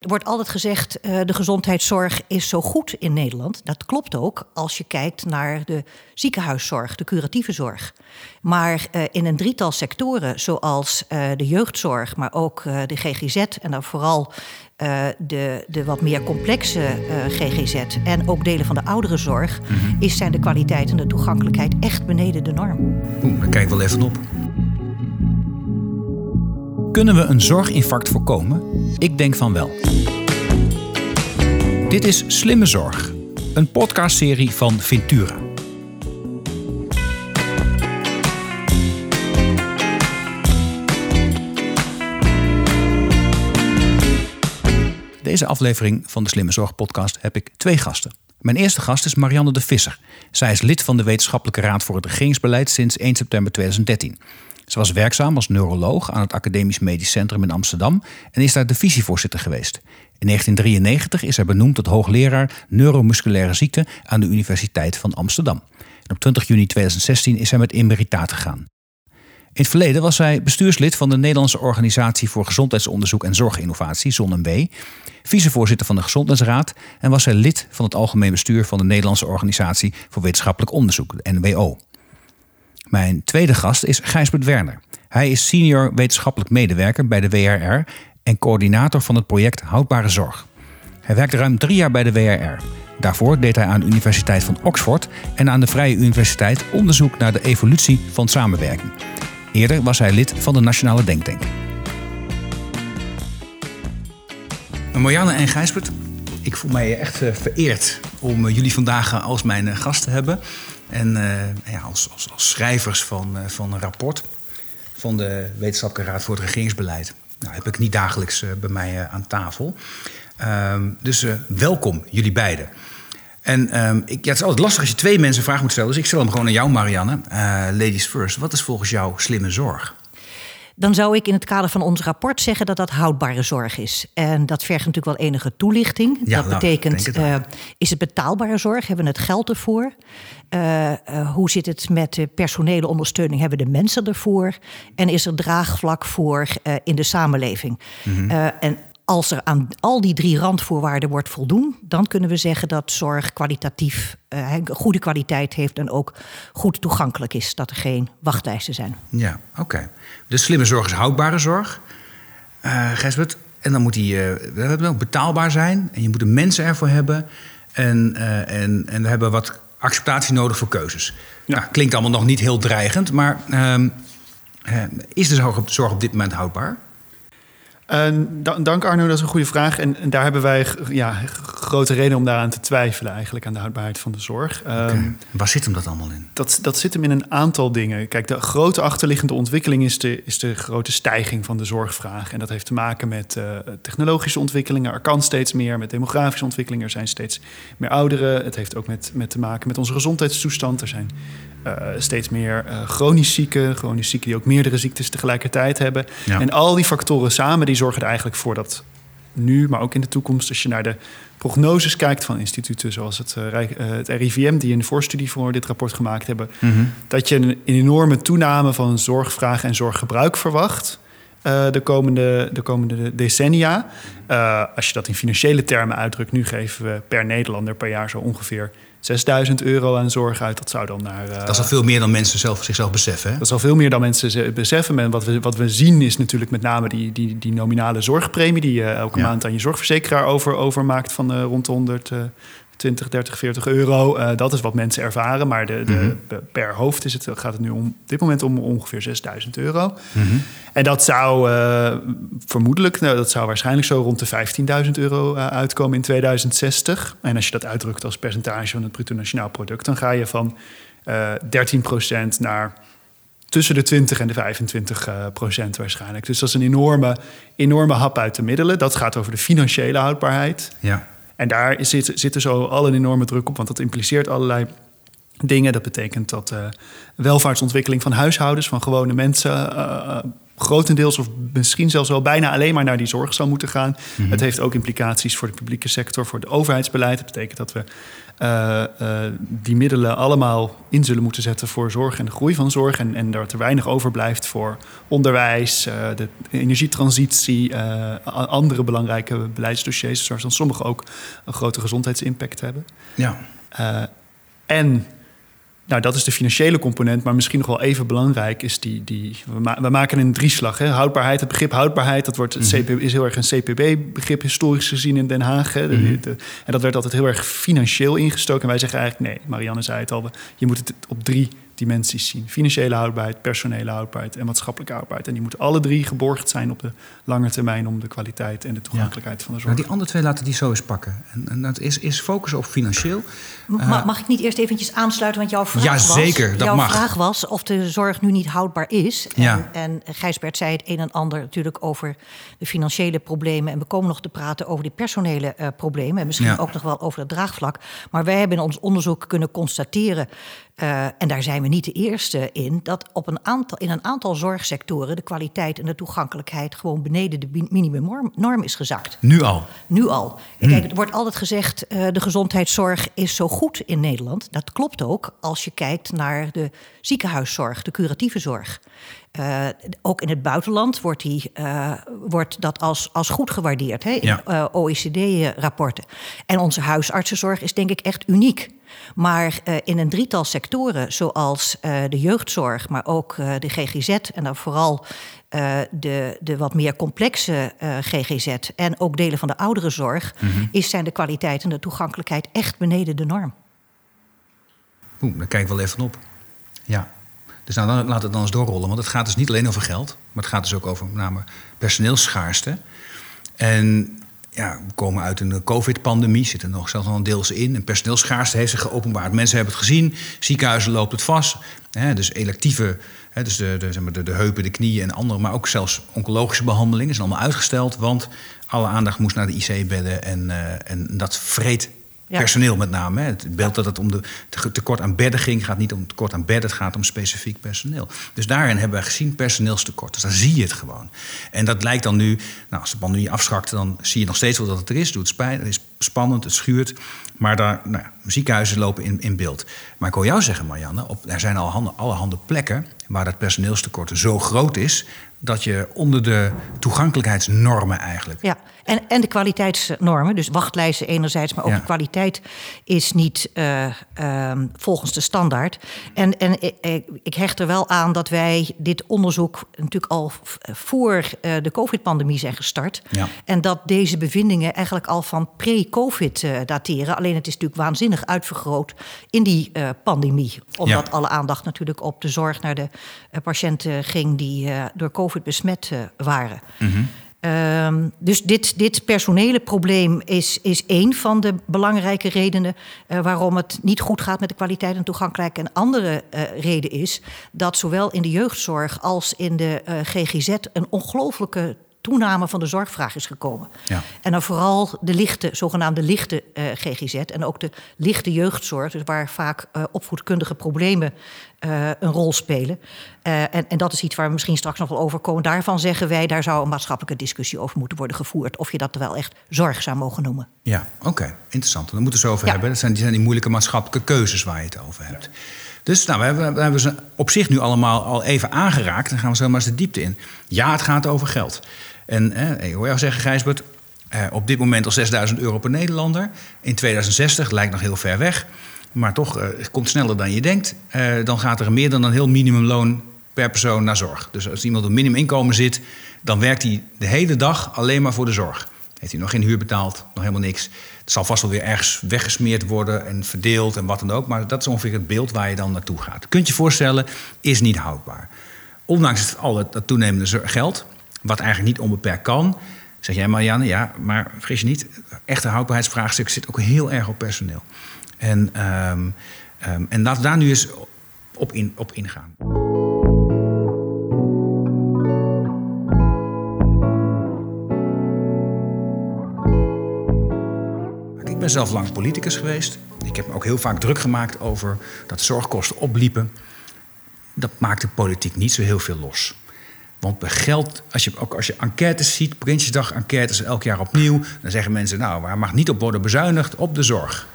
Er wordt altijd gezegd, uh, de gezondheidszorg is zo goed in Nederland. Dat klopt ook als je kijkt naar de ziekenhuiszorg, de curatieve zorg. Maar uh, in een drietal sectoren, zoals uh, de jeugdzorg, maar ook de GGZ en dan vooral de, de wat meer complexe GGZ en ook delen van de ouderenzorg, mm -hmm. is, zijn de kwaliteit en de toegankelijkheid echt beneden de norm. Oeh, daar kijk wel even op. Kunnen we een zorginfarct voorkomen? Ik denk van wel. Dit is Slimme Zorg, een podcastserie van Ventura. Deze aflevering van de Slimme Zorg podcast heb ik twee gasten. Mijn eerste gast is Marianne de Visser. Zij is lid van de Wetenschappelijke Raad voor het Regeringsbeleid sinds 1 september 2013. Ze was werkzaam als neuroloog aan het Academisch Medisch Centrum in Amsterdam en is daar divisievoorzitter geweest. In 1993 is hij benoemd tot hoogleraar neuromusculaire ziekte aan de Universiteit van Amsterdam. En op 20 juni 2016 is hij met emeritaat gegaan. In het verleden was hij bestuurslid van de Nederlandse Organisatie voor Gezondheidsonderzoek en Zorginnovatie, ZonMW, vicevoorzitter van de Gezondheidsraad en was hij lid van het algemeen bestuur van de Nederlandse Organisatie voor Wetenschappelijk Onderzoek, de NWO. Mijn tweede gast is Gijsbert Werner. Hij is senior wetenschappelijk medewerker bij de WRR en coördinator van het project Houdbare Zorg. Hij werkte ruim drie jaar bij de WRR. Daarvoor deed hij aan de Universiteit van Oxford en aan de Vrije Universiteit onderzoek naar de evolutie van samenwerking. Eerder was hij lid van de Nationale Denktank. Marianne en Gijsbert, ik voel mij echt eh, vereerd om eh, jullie vandaag eh, als mijn gast te hebben. En ja, als, als, als, schrijvers van, van een rapport van de Wetenschappelijke Raad voor het Regeringsbeleid. Nou, heb ik niet dagelijks bij mij aan tafel. Um, dus welkom, jullie beiden. En um, ik, ja, het is altijd lastig als je twee mensen een vraag moet stellen. Dus ik stel hem gewoon aan jou, Marianne. ladies first. Wat is volgens jou slimme zorg? Dan zou ik in het kader van ons rapport zeggen dat dat houdbare zorg is. En dat vergt natuurlijk wel enige toelichting. Ja, dat nou, betekent, het uh, is het betaalbare zorg? Hebben we het geld ervoor? Uh, uh, hoe zit het met de personele ondersteuning? Hebben we de mensen ervoor? En is er draagvlak voor in de samenleving? Mm -hmm. en als er aan al die drie randvoorwaarden wordt voldoen, dan kunnen we zeggen dat zorg kwalitatief uh, goede kwaliteit heeft en ook goed toegankelijk is. Dat er geen wachtlijsten zijn. Ja, oké. Okay. Dus slimme zorg is houdbare zorg. Uh, Gijsbert, en dan moet die uh, ook betaalbaar zijn. En je moet de mensen ervoor hebben. En, uh, en, en we hebben wat acceptatie nodig voor keuzes. Ja. Nou, klinkt allemaal nog niet heel dreigend, maar uh, is de zorg op dit moment houdbaar? Uh, dank Arno, dat is een goede vraag. En, en, daar hebben wij ja, grote reden om daaraan te twijfelen, eigenlijk aan de houdbaarheid van de zorg. Okay. Um, Waar zit hem dat allemaal in? Dat, dat zit hem in een aantal dingen. Kijk, de grote achterliggende ontwikkeling is de, is de grote stijging van de zorgvraag. En dat heeft te maken met uh, technologische ontwikkelingen. Er kan steeds meer, met demografische ontwikkelingen. Er zijn steeds meer ouderen. Het heeft ook met, met te maken met onze gezondheidstoestand. Er zijn uh, steeds meer uh, chronisch zieken, chronisch zieken die ook meerdere ziektes tegelijkertijd hebben. Ja. En al die factoren samen die zorgen er eigenlijk voor dat nu, maar ook in de toekomst, als je naar de prognoses kijkt van instituten zoals het, uh, het RIVM, die een voorstudie voor dit rapport gemaakt hebben, mm -hmm. dat je een, enorme toename van zorgvraag en zorggebruik verwacht. Uh, de, komende, de komende decennia. Uh, als je dat in financiële termen uitdrukt, nu geven we per Nederlander per jaar zo ongeveer 6000 euro aan zorg uit. Dat zou dan naar. Uh, dat is al veel meer dan mensen zelf, zichzelf beseffen. Hè? Dat is al veel meer dan mensen beseffen. En wat we, wat we zien is natuurlijk met name die, die, die nominale zorgpremie. die je elke ja. maand aan je zorgverzekeraar over, overmaakt van uh, rond de 100. 20, 30, 40 euro. Uh, dat is wat mensen ervaren. Maar de, de, mm -hmm. per hoofd is het, gaat het nu om, op dit moment om ongeveer 6000 euro. Mm -hmm. En dat zou uh, vermoedelijk, nou, dat zou waarschijnlijk zo rond de 15.000 euro uh, uitkomen in 2060. En als je dat uitdrukt als percentage van het bruto nationaal product, dan ga je van 13% naar tussen de 20 en de 25 procent waarschijnlijk. Dus dat is een enorme, enorme hap uit de middelen. Dat gaat over de financiële houdbaarheid. Ja. En daar zit, zit er zo al een enorme druk op, want dat impliceert allerlei dingen. Dat betekent dat uh, welvaartsontwikkeling van huishoudens, van gewone mensen, uh, grotendeels of misschien zelfs wel bijna alleen maar naar die zorg zou moeten gaan. Het heeft ook implicaties voor de publieke sector, voor het overheidsbeleid. Dat betekent dat we uh, uh, die middelen allemaal in zullen moeten zetten voor zorg en de groei van zorg. En, en er te weinig overblijft voor onderwijs, uh, de energietransitie, andere belangrijke beleidsdossiers, zoals dan sommige ook een grote gezondheidsimpact hebben. Ja. en nou, dat is de financiële component, maar misschien nog wel even belangrijk is die. die we, we maken een drieslag. Hè? Houdbaarheid, het begrip houdbaarheid, dat wordt, het CP, is heel erg een CPB-begrip historisch gezien in Den Haag. Hè? Mhm. en dat werd altijd heel erg financieel ingestoken. En wij zeggen eigenlijk nee, Marianne zei het al, je moet het op drie dimensies zien. Financiële houdbaarheid, personele houdbaarheid en maatschappelijke houdbaarheid. En die moeten alle drie geborgd zijn op de lange termijn om de kwaliteit en de toegankelijkheid van de zorg. Nou, die andere twee laten die zo eens pakken. En, en dat is, is focus op financieel. Mag, mag ik niet eerst eventjes aansluiten? Want jouw vraag ja, was, zeker, dat jouw mag. vraag was of de zorg nu niet houdbaar is. En, ja. en Gijsbert zei het een en ander natuurlijk over de financiële problemen. En we komen nog te praten over die personele uh, problemen. En misschien ook nog wel over het draagvlak. Maar wij hebben in ons onderzoek kunnen constateren uh, en daar zijn we niet de eerste in, dat op een aantal, in een aantal zorgsectoren de kwaliteit en de toegankelijkheid gewoon beneden de minimumnorm is gezakt. Nu al? Nu al. Hmm. Kijk, er wordt altijd gezegd, uh, de gezondheidszorg is zo goed in Nederland. Dat klopt ook als je kijkt naar de ziekenhuiszorg, de curatieve zorg. Uh, ook in het buitenland wordt, die, uh, wordt dat als, als goed gewaardeerd hè, in ja. uh, OECD-rapporten. En onze huisartsenzorg is denk ik echt uniek. Maar in een drietal sectoren, zoals de jeugdzorg, maar ook de GGZ en dan vooral de, de wat meer complexe GGZ en ook delen van de ouderenzorg, mm -hmm. is, zijn de kwaliteit en de toegankelijkheid echt beneden de norm. Oeh, daar kijk ik wel even op. Ja. Dus nou, dan, laat het dan eens doorrollen. Want het gaat dus niet alleen over geld, maar het gaat dus ook over met name personeelsschaarste. En ja, we komen uit een COVID-pandemie, zitten nog zelfs een deels in. En personeelsschaarste heeft zich geopenbaard. Mensen hebben het gezien, ziekenhuizen loopt het vast. Hè, dus electieve, hè, dus de, de, zeg maar, de, de, heupen, de knieën en andere, maar ook zelfs oncologische behandelingen zijn allemaal uitgesteld. Want alle aandacht moest naar de IC-bedden en, uh, en dat vreet ja. Personeel met name. Hè. Het beeld dat het om de tekort aan bedden ging, gaat niet om tekort aan bedden, het gaat om specifiek personeel. Dus daarin hebben we gezien personeelstekort. Dus daar zie je het gewoon. En dat lijkt dan nu, nou, als de pandemie afschakt, dan zie je nog steeds wel dat het er is. Doet het is spannend, het schuurt. Maar daar, nou, ziekenhuizen lopen in, in beeld. Maar ik hoor jou zeggen, Marianne, op, er zijn al handen, allerhande plekken waar dat personeelstekort zo groot is dat je onder de toegankelijkheidsnormen eigenlijk. Ja, en, en de kwaliteitsnormen, dus wachtlijsten enerzijds, maar ook de kwaliteit is niet uh, uh, volgens de standaard. En, en ik, ik, hecht er wel aan dat wij dit onderzoek natuurlijk al voor uh, de COVID-pandemie zijn gestart. Ja. En dat deze bevindingen eigenlijk al van pre-COVID uh, dateren. Alleen het is natuurlijk waanzinnig uitvergroot in die pandemie. Omdat ja. alle aandacht natuurlijk op de zorg naar de patiënten ging die door COVID besmet waren. Mm -hmm. Um, dus dit, dit personele probleem is, is één van de belangrijke redenen uh, waarom het niet goed gaat met de kwaliteit en toegankelijkheid. Een andere uh, reden is dat zowel in de jeugdzorg als in de uh, GGZ een ongelooflijke toename van de zorgvraag is gekomen. Ja. En dan vooral de lichte, zogenaamde lichte uh, GGZ en ook de lichte jeugdzorg, dus waar vaak uh, opvoedkundige problemen uh, een rol spelen. En, en, dat is iets waar we misschien straks nog wel over komen. Daarvan zeggen wij, daar zou een maatschappelijke discussie over moeten worden gevoerd. Of je dat wel echt zorg zou mogen noemen. Ja, oké, okay. interessant. Dan moeten we het over ja. hebben. Dat zijn, die zijn die moeilijke maatschappelijke keuzes waar je het over hebt. Ja. Dus nou, we, hebben, we hebben ze op zich nu allemaal al even aangeraakt. Dan gaan we zo maar eens de diepte in. Ja, het gaat over geld. En eh, ik hoor jou zeggen, Gijsbert, eh, op dit moment al 6000 euro per Nederlander. In 2060 lijkt nog heel ver weg. Maar toch, eh, het komt sneller dan je denkt. Eh, dan gaat er meer dan een heel minimumloon per persoon naar zorg. Dus als iemand op minimuminkomen zit, dan werkt hij de hele dag alleen maar voor de zorg. Heeft hij nog geen huur betaald, nog helemaal niks. Het zal vast wel weer ergens weggesmeerd worden en verdeeld en wat dan ook. Maar dat is ongeveer het beeld waar je dan naartoe gaat. Kunt je voorstellen, is niet houdbaar. Ondanks al het, dat toenemende geld, wat eigenlijk niet onbeperkt kan. Zeg jij, Marianne, ja, maar vergis je niet, echte houdbaarheidsvraagstuk zit ook heel erg op personeel. En, um, en laten daar nu eens op, in, op ingaan. Ik ben zelf lang politicus geweest. Ik heb me ook heel vaak druk gemaakt over dat zorgkosten opliepen. Dat maakt de politiek niet zo heel veel los. Want bij geld, als je, ook als je enquêtes ziet, Prinsjesdag enquêtes elk jaar opnieuw, dan zeggen mensen, nou, waar mag niet op worden bezuinigd? Op de zorg.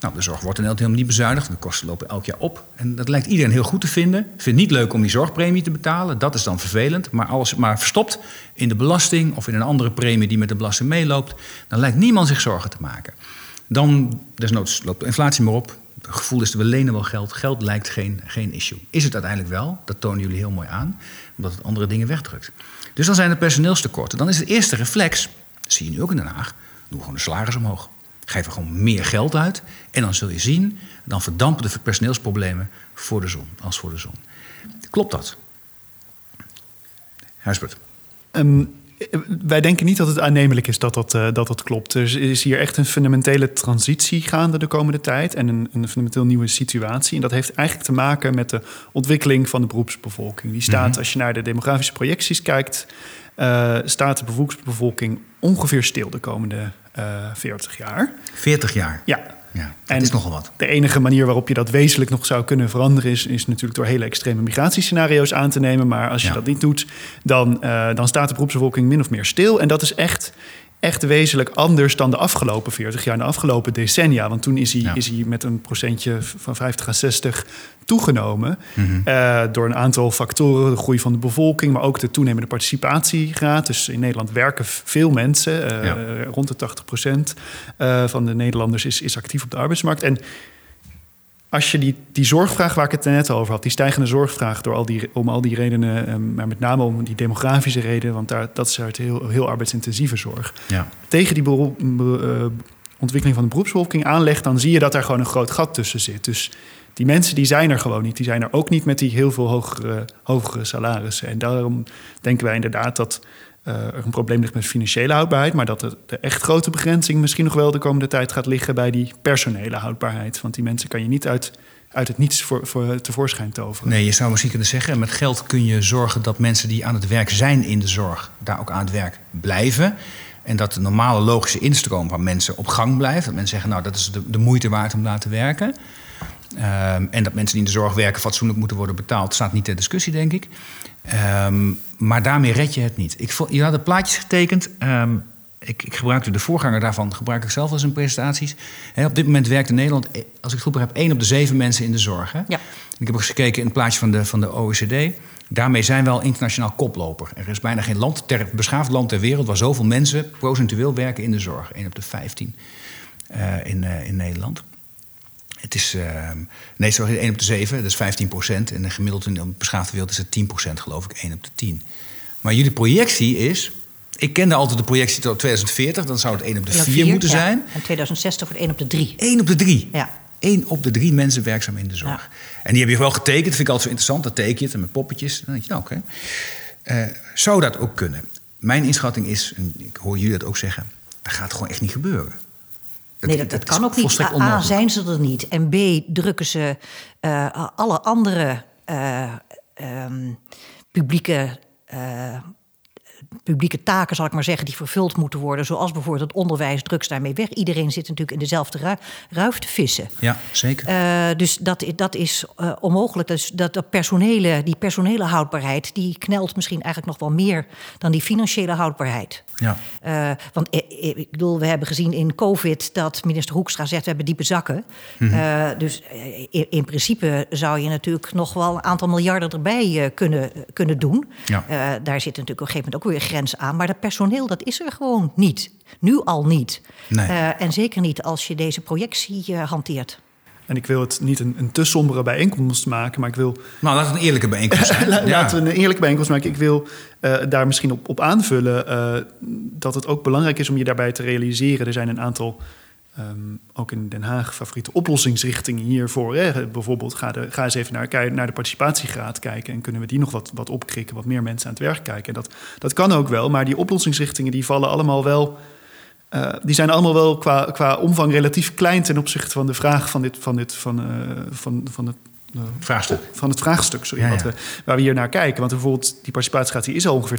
Nou, de zorg wordt in Nederland helemaal niet bezuinigd. De kosten lopen elk jaar op. En dat lijkt iedereen heel goed te vinden. Vindt het niet leuk om die zorgpremie te betalen. Dat is dan vervelend. Maar als het maar verstopt in de belasting of in een andere premie die met de belasting meeloopt, dan lijkt niemand zich zorgen te maken. Dan, desnoods loopt de inflatie maar op. Het gevoel is, we lenen wel geld. Geld lijkt geen, geen issue. Is het uiteindelijk wel. Dat tonen jullie heel mooi aan. Omdat het andere dingen wegdrukt. Dus dan zijn er personeelstekorten. Dan is het eerste reflex, zie je nu ook in Den Haag, doe gewoon de salaris omhoog. Geef er gewoon meer geld uit. En dan zul je zien, dan verdampen de personeelsproblemen voor de zon, als voor de zon. Klopt dat? Huisbert. Um, wij denken niet dat het aannemelijk is dat dat, uh, dat dat klopt. Er is hier echt een fundamentele transitie gaande de komende tijd en een, een fundamenteel nieuwe situatie. En dat heeft eigenlijk te maken met de ontwikkeling van de beroepsbevolking. Die staat, mhm. als je naar de demografische projecties kijkt, uh, staat de beroepsbevolking ongeveer stil de komende uh, eh, 40 jaar. 40 jaar? Ja. Ja, dat is nogal wat. De enige manier waarop je dat wezenlijk nog zou kunnen veranderen... is, is natuurlijk door hele extreme migratiescenario's aan te nemen. Maar als je dat niet doet, dan, uh, dan staat de beroepsbevolking min of meer stil. En dat is echt echt wezenlijk anders dan de afgelopen 40 jaar, de afgelopen decennia. Want toen is hij, is hij met een procentje van 50 à 60 toegenomen. Mhm. Eh, door een aantal factoren, de groei van de bevolking, maar ook de toenemende participatiegraad. Dus in Nederland werken veel mensen, uh, rond de 80 procent uh, van de Nederlanders is, is actief op de arbeidsmarkt. En als je die, die zorgvraag waar ik het net over had, die stijgende zorgvraag door al die, om al die redenen, ehm, maar met name om die demografische reden, want daar, dat is uit heel, heel arbeidsintensieve zorg. Ja. Tegen die beroep, uh, ontwikkeling van de beroepsbevolking aanlegt, dan zie je dat daar gewoon een groot gat tussen zit. Dus die mensen die zijn er gewoon niet. Die zijn er ook niet met die heel veel hogere, hogere salarissen. En daarom denken wij inderdaad dat er een probleem ligt met financiële houdbaarheid, maar dat de, echt grote begrenzing misschien nog wel de komende tijd gaat liggen bij die personele houdbaarheid. Want die mensen kan je niet uit, uit het niets voor, voor, tevoorschijn toveren. Nee, je zou misschien kunnen zeggen, met geld kun je zorgen dat mensen die aan het werk zijn in de zorg, daar ook aan het werk blijven. En dat de normale logische instroom van mensen op gang blijft. Dat mensen zeggen, nou, dat is de, de moeite waard om daar te werken. Um, en dat mensen die in de zorg werken fatsoenlijk moeten worden betaald, staat niet ter discussie, denk ik. Um, maar daarmee red je het niet. Ik vond, je had de plaatjes getekend. Um, ik, ik, gebruikte de voorganger daarvan, gebruik ik zelf als in presentaties. op dit moment werkt in Nederland, eh, als ik het goed heb, één op de zeven mensen in de zorg. Hè? Ja. Ik heb ook gekeken in het plaatje van de, van de OECD. Daarmee zijn we al internationaal koploper. Er is bijna geen land ter, beschaafd land ter wereld waar zoveel mensen procentueel werken in de zorg. Eén op de 15 uh, in, uh, in Nederland. Het is, uh, nee, sorry, 1 op de 7, dat is 15 procent. En gemiddeld in de beschaafde wereld is het 10 procent, geloof ik, 1 op de 10. Maar jullie projectie is... Ik kende altijd de projectie tot 2040, dan zou het 1 op de 4, moeten ja. zijn. En 2060 wordt 1 op de 3. 1 op de 3? Ja. 1 op de 3 mensen werkzaam in de zorg. Ja. En die heb je wel getekend, dat vind ik altijd zo interessant. Dan teken je het en met poppetjes. Dan denk je, nou oké. Okay. Uh, zou dat ook kunnen? Mijn inschatting is, en ik hoor jullie dat ook zeggen... dat gaat gewoon echt niet gebeuren nee, dat, dat, kan ook niet. A, zijn ze er niet. En B, drukken ze uh, alle andere uh, um, publieke uh, publieke taken, zal ik maar zeggen, die vervuld moeten worden. Zoals bijvoorbeeld het onderwijs, drugs daarmee weg. Iedereen zit natuurlijk in dezelfde ruif te vissen. Ja, zeker. Uh, dus dat, dat is uh, onmogelijk. Dus dat, dat personele, die personele houdbaarheid, die knelt misschien eigenlijk nog wel meer dan die financiële houdbaarheid. Ja. Uh, want ik bedoel, we hebben gezien in COVID dat minister Hoekstra zegt: we hebben diepe zakken. Mm -hmm. dus in, in, principe zou je natuurlijk nog wel een aantal miljarden erbij kunnen, kunnen doen. Ja. daar zit natuurlijk op een gegeven moment ook weer grens aan. Maar dat personeel, dat is er gewoon niet. Nu al niet. Nee. Uh, en zeker niet als je deze projectie uh, hanteert. En ik wil het niet een, een te sombere bijeenkomst maken, maar ik wil. Nou, laten we een eerlijke bijeenkomst zijn. laten we een eerlijke bijeenkomst maken. Ik wil uh, daar misschien op, op aanvullen uh, dat het ook belangrijk is om je daarbij te realiseren. Er zijn een aantal Um, ook in Den Haag favoriete oplossingsrichtingen hiervoor. Bijvoorbeeld ga, de, ga eens even naar, naar de participatiegraad kijken... en kunnen we die nog wat, wat opkrikken, wat meer mensen aan het werk kijken. Dat, dat kan ook wel, maar die oplossingsrichtingen die vallen allemaal wel... Uh, die zijn allemaal wel qua, qua omvang relatief klein ten opzichte van de vraag van, dit, van, dit, van, uh, van, van het vraagstuk. van het vraagstuk sorry, Ja, wat we, waar we hier naar kijken. Want bijvoorbeeld die participatiegraad die is al ongeveer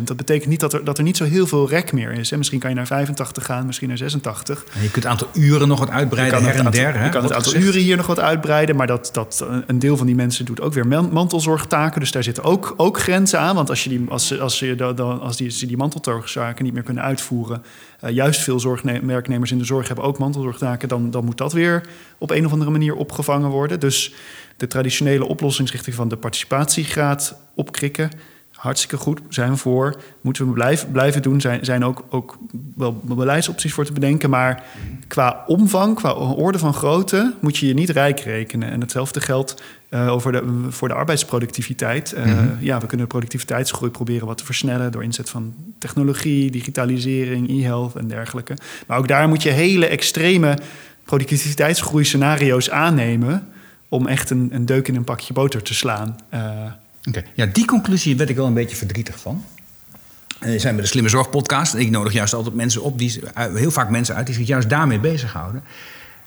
80% Dat betekent niet dat er, dat er niet zo heel veel rek meer is. Hè. Misschien kan je naar 85 gaan, misschien naar 86. En je kunt het aantal uren nog wat uitbreiden, je her kan en der. aantal, hè, je kan het aantal gezegd. uren hier nog wat uitbreiden. Maar dat, dat, een deel van die mensen doet ook weer man- mantelzorgtaken. Dus daar zitten ook, ook grenzen aan. Want als, je die, als, als, je da- dan, als die, ze die mantelzorgzaken niet meer kunnen uitvoeren... eh, juist veel zorgne- werknemers in de zorg hebben ook mantelzorgtaken... Dan, dan moet dat weer op een of andere manier opgevangen worden. Dus de traditionele oplossingsrichting van de participatiegraad opkrikken... Hartstikke goed, zijn we voor. Moeten we blijven, blijven doen. Zijn, zijn ook, ook wel beleidsopties voor te bedenken. Maar qua omvang, qua orde van grootte, moet je je niet rijk rekenen. En hetzelfde geldt eh, over de, voor de arbeidsproductiviteit. Eh, Ja, we kunnen de productiviteitsgroei proberen wat te versnellen door inzet van technologie, digitalisering, e-health en dergelijke. Maar ook daar moet je hele extreme productiviteitsgroei-scenario's aannemen om echt een, een deuk in een pakje boter te slaan. Eh, Oké. Ja, die conclusie werd ik wel een beetje verdrietig van. We zijn bij de Slimme Zorg podcast. En ik nodig juist altijd mensen op, die, heel vaak mensen uit die zich juist daarmee bezighouden.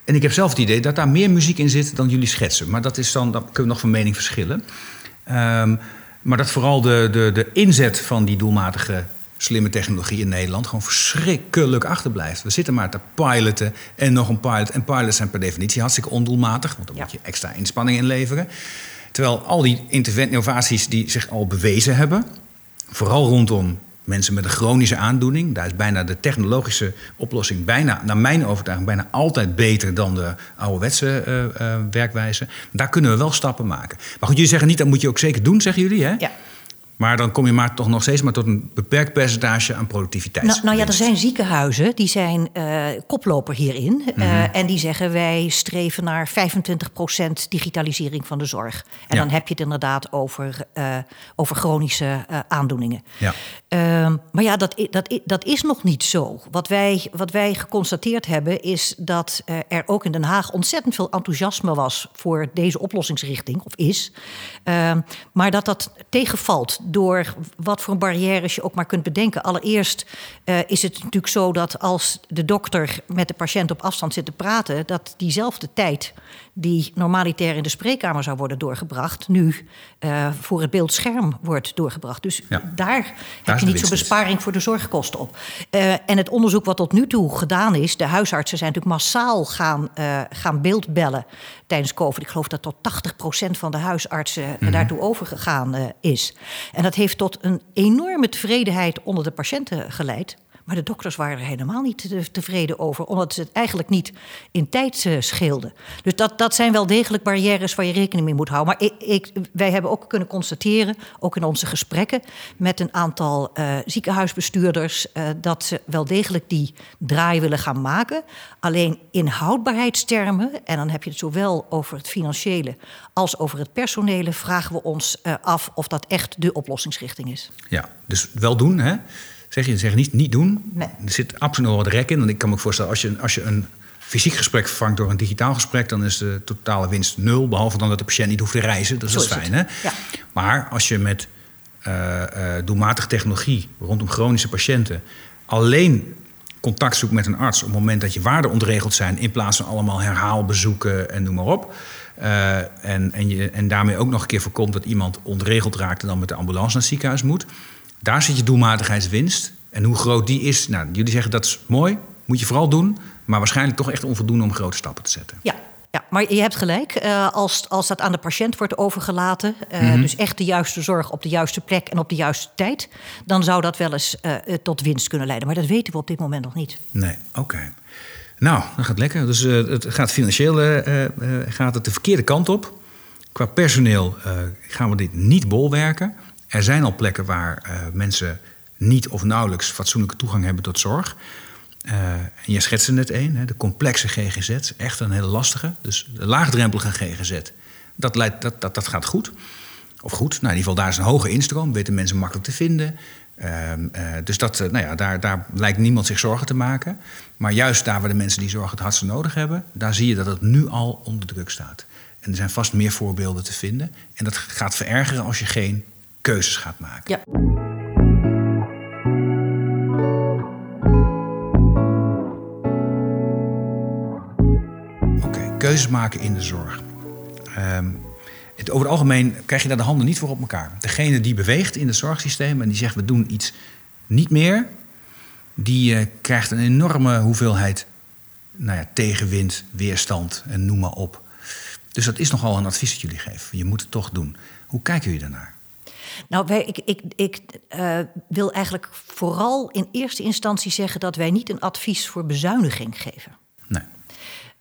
En ik heb zelf het idee dat daar meer muziek in zit dan jullie schetsen. Maar dat is dan, dan kunnen we nog van mening verschillen. Ehm, maar dat vooral de, de, de inzet van die doelmatige slimme technologie in Nederland gewoon verschrikkelijk achterblijft. We zitten maar te piloten en nog een pilot. En pilots zijn per definitie hartstikke ondoelmatig, want dan Ja. moet je extra inspanning inleveren. Terwijl al die intervent- innovaties die zich al bewezen hebben, vooral rondom mensen met een chronische aandoening, daar is bijna de technologische oplossing, bijna, naar mijn overtuiging, bijna altijd beter dan de ouderwetse eh, eh, werkwijze. Daar kunnen we wel stappen maken. Maar goed, jullie zeggen niet, dat moet je ook zeker doen, zeggen jullie, hè? Ja. Maar dan kom je maar toch nog steeds maar tot een beperkt percentage aan productiviteit. Nou, nou ja, er zijn ziekenhuizen die zijn eh, koploper hierin. eh, Mhm. en die zeggen wij streven naar 25% digitalisering van de zorg. En Ja. dan heb je het inderdaad over, eh, over chronische aandoeningen. Ja. Ehm, maar ja, dat, dat, dat is nog niet zo. Wat wij, wat wij geconstateerd hebben is dat er ook in Den Haag ontzettend veel enthousiasme was voor deze oplossingsrichting, of is. Ehm, maar dat dat tegenvalt door wat voor barrières je ook maar kunt bedenken. Allereerst eh, is het natuurlijk zo dat als de dokter met de patiënt op afstand zit te praten, dat diezelfde tijd die normaliter in de spreekkamer zou worden doorgebracht, nu eh, voor het beeldscherm wordt doorgebracht. Dus Ja. daar heb je niet zo'n besparing voor de zorgkosten op. Eh, en het onderzoek wat tot nu toe gedaan is, de huisartsen zijn natuurlijk massaal gaan, eh, gaan beeldbellen tijdens COVID. Ik geloof dat tot 80% van de huisartsen eh, daartoe overgegaan is. En dat heeft tot een enorme tevredenheid onder de patiënten geleid. Maar de dokters waren er helemaal niet te- tevreden over, omdat het eigenlijk niet in tijd eh, scheelde. Dus dat, dat zijn wel degelijk barrières waar je rekening mee moet houden. Maar ik, wij hebben ook kunnen constateren, ook in onze gesprekken met een aantal eh, ziekenhuisbestuurders, eh, dat ze wel degelijk die draai willen gaan maken. Alleen in houdbaarheidstermen, en dan heb je het zowel over het financiële als over het personele, vragen we ons af of dat echt de oplossingsrichting is. Ja, dus wel doen, hè? Zeg je, zeg niet niet doen. Nee. Er zit absoluut nog wat rek in. Want ik kan me voorstellen, als je, als je een fysiek gesprek vervangt door een digitaal gesprek, dan is de totale winst nul. Behalve dan dat de patiënt niet hoeft te reizen. Dat is, Zo dat is fijn, hè? Ja. Maar als je met eh, doelmatige technologie rondom chronische patiënten alleen contact zoekt met een arts op het moment dat je waarden ontregeld zijn, in plaats van allemaal herhaalbezoeken en noem maar op. eh, en, en, je, en daarmee ook nog een keer voorkomt dat iemand ontregeld raakt en dan met de ambulance naar het ziekenhuis moet. Daar zit je doelmatigheidswinst. En hoe groot die is, nou, jullie zeggen dat is mooi, moet je vooral doen, maar waarschijnlijk toch echt onvoldoende om grote stappen te zetten. Ja, ja maar je hebt gelijk. eh, als, als dat aan de patiënt wordt overgelaten, eh, dus echt de juiste zorg op de juiste plek en op de juiste tijd, dan zou dat wel eens eh, tot winst kunnen leiden. Maar dat weten we op dit moment nog niet. Nee, oké. Nou, dat gaat lekker. Dus het gaat financieel gaat het de verkeerde kant op. Qua personeel gaan we dit niet bolwerken. Er zijn al plekken waar eh, mensen niet of nauwelijks fatsoenlijke toegang hebben tot zorg. Eh, en je schetste net één, de complexe GGZ. Echt een hele lastige. Dus de laagdrempelige GGZ, dat, leidt, dat, dat, dat gaat goed. Of goed, nou, in ieder geval daar is een hoge instroom. Weten mensen makkelijk te vinden. Ehm, eh, dus dat, nou ja, daar, daar lijkt niemand zich zorgen te maken. Maar juist daar waar de mensen die zorg het hardste nodig hebben... daar zie je dat het nu al onder druk staat. En er zijn vast meer voorbeelden te vinden. En dat gaat verergeren als je geen keuzes gaat maken. Ja. Oké, keuzes maken in de zorg. Ehm, het, over het algemeen krijg je daar de handen niet voor op elkaar. Degene die beweegt in het zorgsysteem en die zegt we doen iets niet meer, die eh, krijgt een enorme hoeveelheid nou ja, tegenwind, weerstand en noem maar op. Dus dat is nogal een advies dat jullie geven. Je moet het toch doen. Hoe kijken jullie daarnaar? Nou, wij, ik, ik, ik uh, wil eigenlijk vooral in eerste instantie zeggen dat wij niet een advies voor bezuiniging geven. Nee.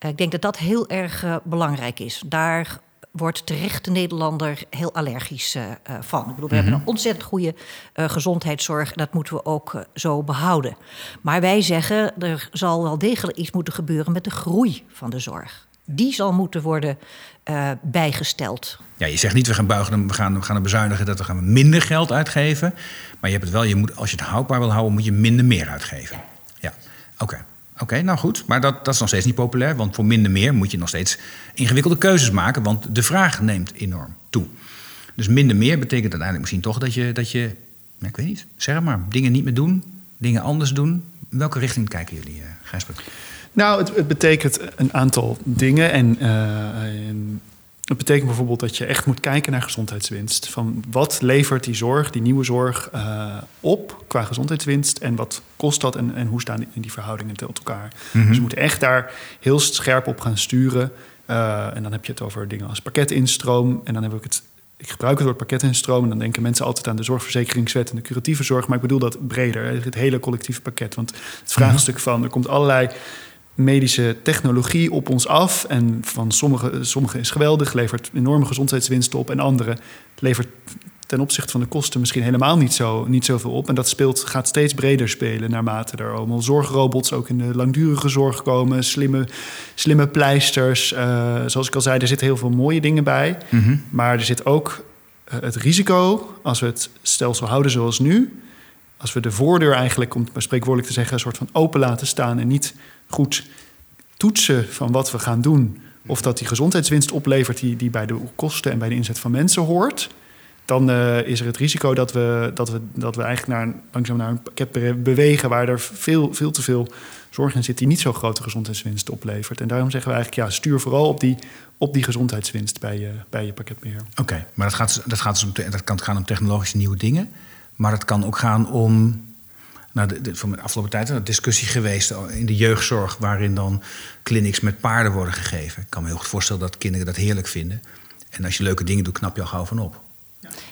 Uh, ik denk dat dat heel erg uh, belangrijk is. Daar wordt terecht de Nederlander heel allergisch uh, van. Ik bedoel, we mm -hmm. hebben een ontzettend goede uh, gezondheidszorg en dat moeten we ook uh, zo behouden. Maar wij zeggen, er zal wel degelijk iets moeten gebeuren met de groei van de zorg. Die zal moeten worden bijgesteld. Ja, je zegt niet we gaan buigen, we gaan, we gaan bezuinigen, dat we gaan minder geld uitgeven. Maar je hebt het wel, je moet, als je het houdbaar wil houden, moet je minder meer uitgeven. Ja, oké. Oké, nou goed. Maar dat, dat is nog steeds niet populair. Want voor minder meer moet je nog steeds ingewikkelde keuzes maken. Want de vraag neemt enorm toe. Dus minder meer betekent uiteindelijk misschien toch dat je, dat je ik weet niet, zeg maar, dingen niet meer doen, dingen anders doen. In welke richting kijken jullie, uh? Nou, het, het, betekent een aantal dingen. En, uh, en dat betekent bijvoorbeeld dat je echt moet kijken naar gezondheidswinst. Van wat levert die zorg, die nieuwe zorg, uh, op qua gezondheidswinst en wat kost dat en, en hoe staan die, die verhoudingen tot elkaar. Mm-hmm. Dus we moeten echt daar heel scherp op gaan sturen. Uh, en dan heb je het over dingen als pakketinstroom. En dan heb ik het. Ik gebruik het woord pakketinstroom en dan denken mensen altijd aan de zorgverzekeringswet en de curatieve zorg. Maar ik bedoel dat breder, het hele collectieve pakket. Want het vraagstuk van er komt allerlei medische technologie op ons af. En van sommige, sommige is geweldig, levert enorme gezondheidswinst op. En andere levert ten opzichte van de kosten misschien helemaal niet, zo, niet zoveel op. En dat speelt, gaat steeds breder spelen naarmate er allemaal zorgrobots ook in de langdurige zorg komen. Slimme, slimme pleisters. Uh, zoals ik al zei, er zitten heel veel mooie dingen bij. Mm-hmm. Maar er zit ook uh, het risico, als we het stelsel houden zoals nu... als we de voordeur eigenlijk, om het spreekwoordelijk te zeggen... een soort van open laten staan en niet goed toetsen van wat we gaan doen, of dat die gezondheidswinst oplevert die, die bij de kosten en bij de inzet van mensen hoort, dan uh, is er het risico dat we, dat we, dat we eigenlijk naar langzaam naar een pakket bewegen waar er veel, veel te veel zorg in zit die niet zo grote gezondheidswinst oplevert. En daarom zeggen we eigenlijk, ja, stuur vooral op die, op die gezondheidswinst bij je, bij je pakketbeheer. Oké, maar dat, gaat, dat, gaat dus om, dat kan gaan om technologische nieuwe dingen, maar het kan ook gaan om nou, de, de, van de afgelopen tijd een discussie geweest in de jeugdzorg, waarin dan clinics met paarden worden gegeven. Ik kan me heel goed voorstellen dat kinderen dat heerlijk vinden. En als je leuke dingen doet, knap je al gauw van op.